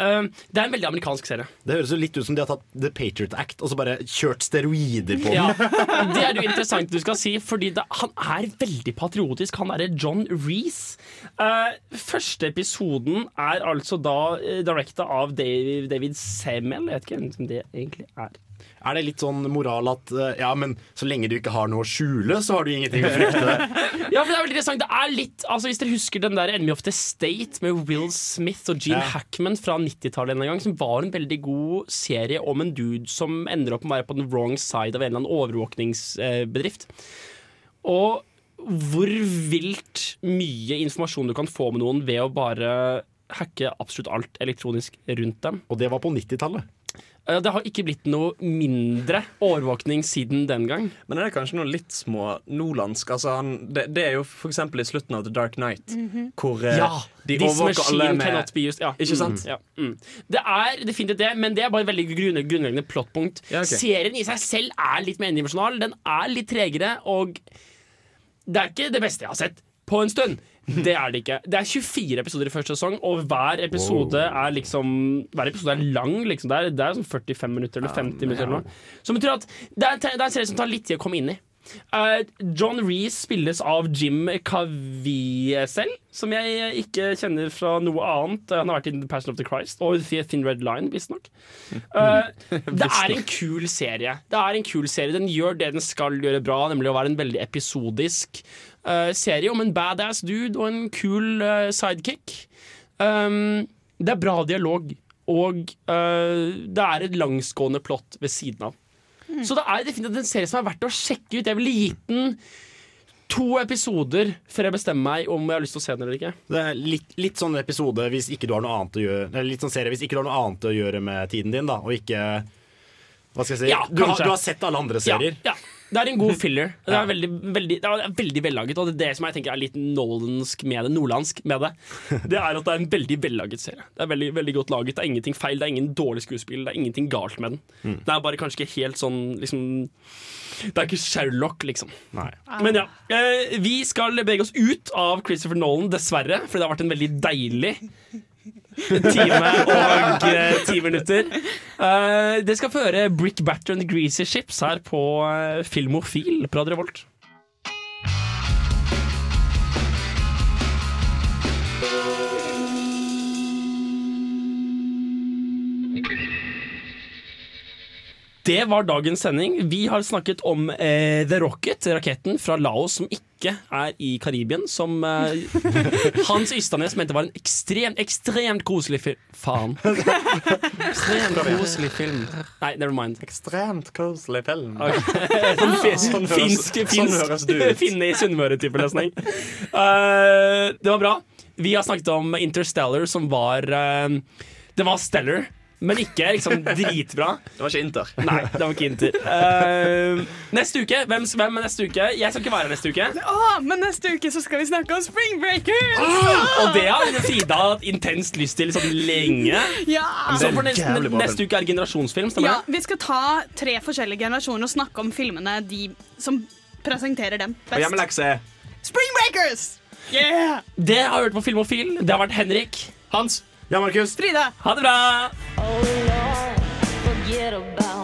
[SPEAKER 3] eh, Det er en veldig amerikansk serie.
[SPEAKER 5] Det høres jo litt ut som de har tatt The Patriot Act og så bare kjørt steroider på den.
[SPEAKER 3] Ja, Det er jo interessant du skal si, fordi det, han er veldig patriotisk. Han er John Reece. Uh, første episoden er altså da uh, directa av David, David Semel. Jeg vet ikke hvem det egentlig er.
[SPEAKER 5] Er det litt sånn moral at eh, ja, men så lenge du ikke har noe å skjule, så har du ingenting å frykte? *laughs*
[SPEAKER 3] Ja, for det er veldig interessant. Det er litt, altså Hvis dere husker den der Enemy of the State med Will Smith og Gene
[SPEAKER 5] Ja.
[SPEAKER 3] Hackman fra 90-tallet, en gang, som var en veldig god serie om en dude som ender opp med å være på den wrong side av en eller annen overvåkningsbedrift. Og hvor vilt mye informasjon du kan få med noen ved å bare hacke absolutt alt elektronisk rundt dem.
[SPEAKER 5] Og det var på 90-tallet?
[SPEAKER 3] Det har ikke blitt noe mindre overvåkning siden den gang.
[SPEAKER 4] Men er det kanskje noe litt små nordlandsk? Altså, han, det, det er jo eksempel i slutten av The Dark Knight,
[SPEAKER 3] -hmm.
[SPEAKER 4] hvor eh,
[SPEAKER 3] Ja!
[SPEAKER 4] de overvåker alle med
[SPEAKER 3] used. Ja.
[SPEAKER 4] Ikke sant?
[SPEAKER 3] Mm. Ja. Mm. Det er definitivt det, men det er bare et veldig grunn- grunnleggende plottpunkt.
[SPEAKER 4] Ja, ok.
[SPEAKER 3] Serien i seg selv er litt mer endimensjonal. Den er litt tregere, og det er ikke det beste jeg har sett på en stund. Det er det ikke. Det er 24 episoder i første sesong, og hver episode er liksom Hver episode er lang. Liksom. Det, er, det er sånn 45 minutter eller 50 minutter. Eller noe. Som betyr at det er, det er en serie som tar litt tid å komme inn i. Eh, John Reece spilles av Jim Caviezel, som jeg ikke kjenner fra noe annet. Han har vært i The Passion of the Christ og The Thin Red Line, visstnok. Uh, *laughs* det er en kul serie. Det er en kul serie Den gjør det den skal gjøre bra, nemlig å være en veldig episodisk eh, serie om en badass dude og en kul sidekick. Um, det er bra dialog, og det er et langsgående plott ved siden av. Så det er definitivt en serie som er verdt å sjekke ut. Jeg ville gitt den to episoder før jeg bestemmer meg om jeg har lyst til å se den eller ikke.
[SPEAKER 5] Det er litt, litt sånn episode hvis ikke du har noe annet å gjøre Eller litt sånn serie hvis ikke du har noe annet å gjøre med tiden din, da, og ikke Hva skal jeg si?
[SPEAKER 3] Ja,
[SPEAKER 5] du, har, du har sett alle andre serier.
[SPEAKER 3] Ja, ja. Det er en god filler. Det er veldig, veldig, det er veldig vellaget, og det er det som jeg tenker er litt nordlandsk med det. Nordlandsk med det. *laughs* Det er at det er en veldig vellaget serie. Det er veldig, veldig godt laget. Det er ingenting feil, det er ingen dårlig skuespill, det er ingenting galt med den.
[SPEAKER 5] Mm.
[SPEAKER 3] Det er bare kanskje ikke helt sånn liksom Det er ikke Sherlock, liksom. Men ja. eh, Vi skal bevege oss ut av Christopher Nolan, dessverre, for det har vært en veldig deilig time og eh, ti minutter. Uh, det skal føre Brick Batter and Greasy Ships her på eh, Filmofil på Radio Revolt. Det var dagens sending. Vi har snakket om eh, The Rocket, raketten fra Laos som ikke er i Karibien. Som eh, *laughs* Hans Ystanes mente var en ekstremt, ekstremt koselig film. Faen. *laughs* Ekstremt koselig film. Nei, never mind.
[SPEAKER 4] Ekstremt koselig film. *laughs*
[SPEAKER 3] Sånn
[SPEAKER 4] Sånn høres-
[SPEAKER 3] finsk,
[SPEAKER 4] sånn
[SPEAKER 3] finsk
[SPEAKER 4] høres du ut.
[SPEAKER 3] finne i Sunnmøre-type løsning. Uh, det var bra. Vi har snakket om Interstellar, som var uh, Det var stellar. Men ikke liksom dritbra.
[SPEAKER 4] Det var ikke Inter.
[SPEAKER 3] Nei, det var ikke Inter. Uh, neste uke, hvem, hvem er neste uke? Jeg skal ikke være her neste uke.
[SPEAKER 6] Åh, men neste uke så skal vi snakke om Spring Breakers!
[SPEAKER 3] Og det har Frida hatt intenst lyst til sånn lenge.
[SPEAKER 6] Ja.
[SPEAKER 3] Så for neste, neste uke er generasjonsfilm, stemmer
[SPEAKER 6] Ja,
[SPEAKER 3] det?
[SPEAKER 6] vi skal ta tre forskjellige generasjoner og snakke om filmene de som presenterer dem
[SPEAKER 4] Og
[SPEAKER 6] best.
[SPEAKER 4] hjemmelekse er
[SPEAKER 6] Spring Breakers! Yeah!
[SPEAKER 3] Det har hørt på Filmofil. Det har vært Henrik.
[SPEAKER 5] Hans. Ja, Markus.
[SPEAKER 6] Frida.
[SPEAKER 3] Ha det bra!
[SPEAKER 8] About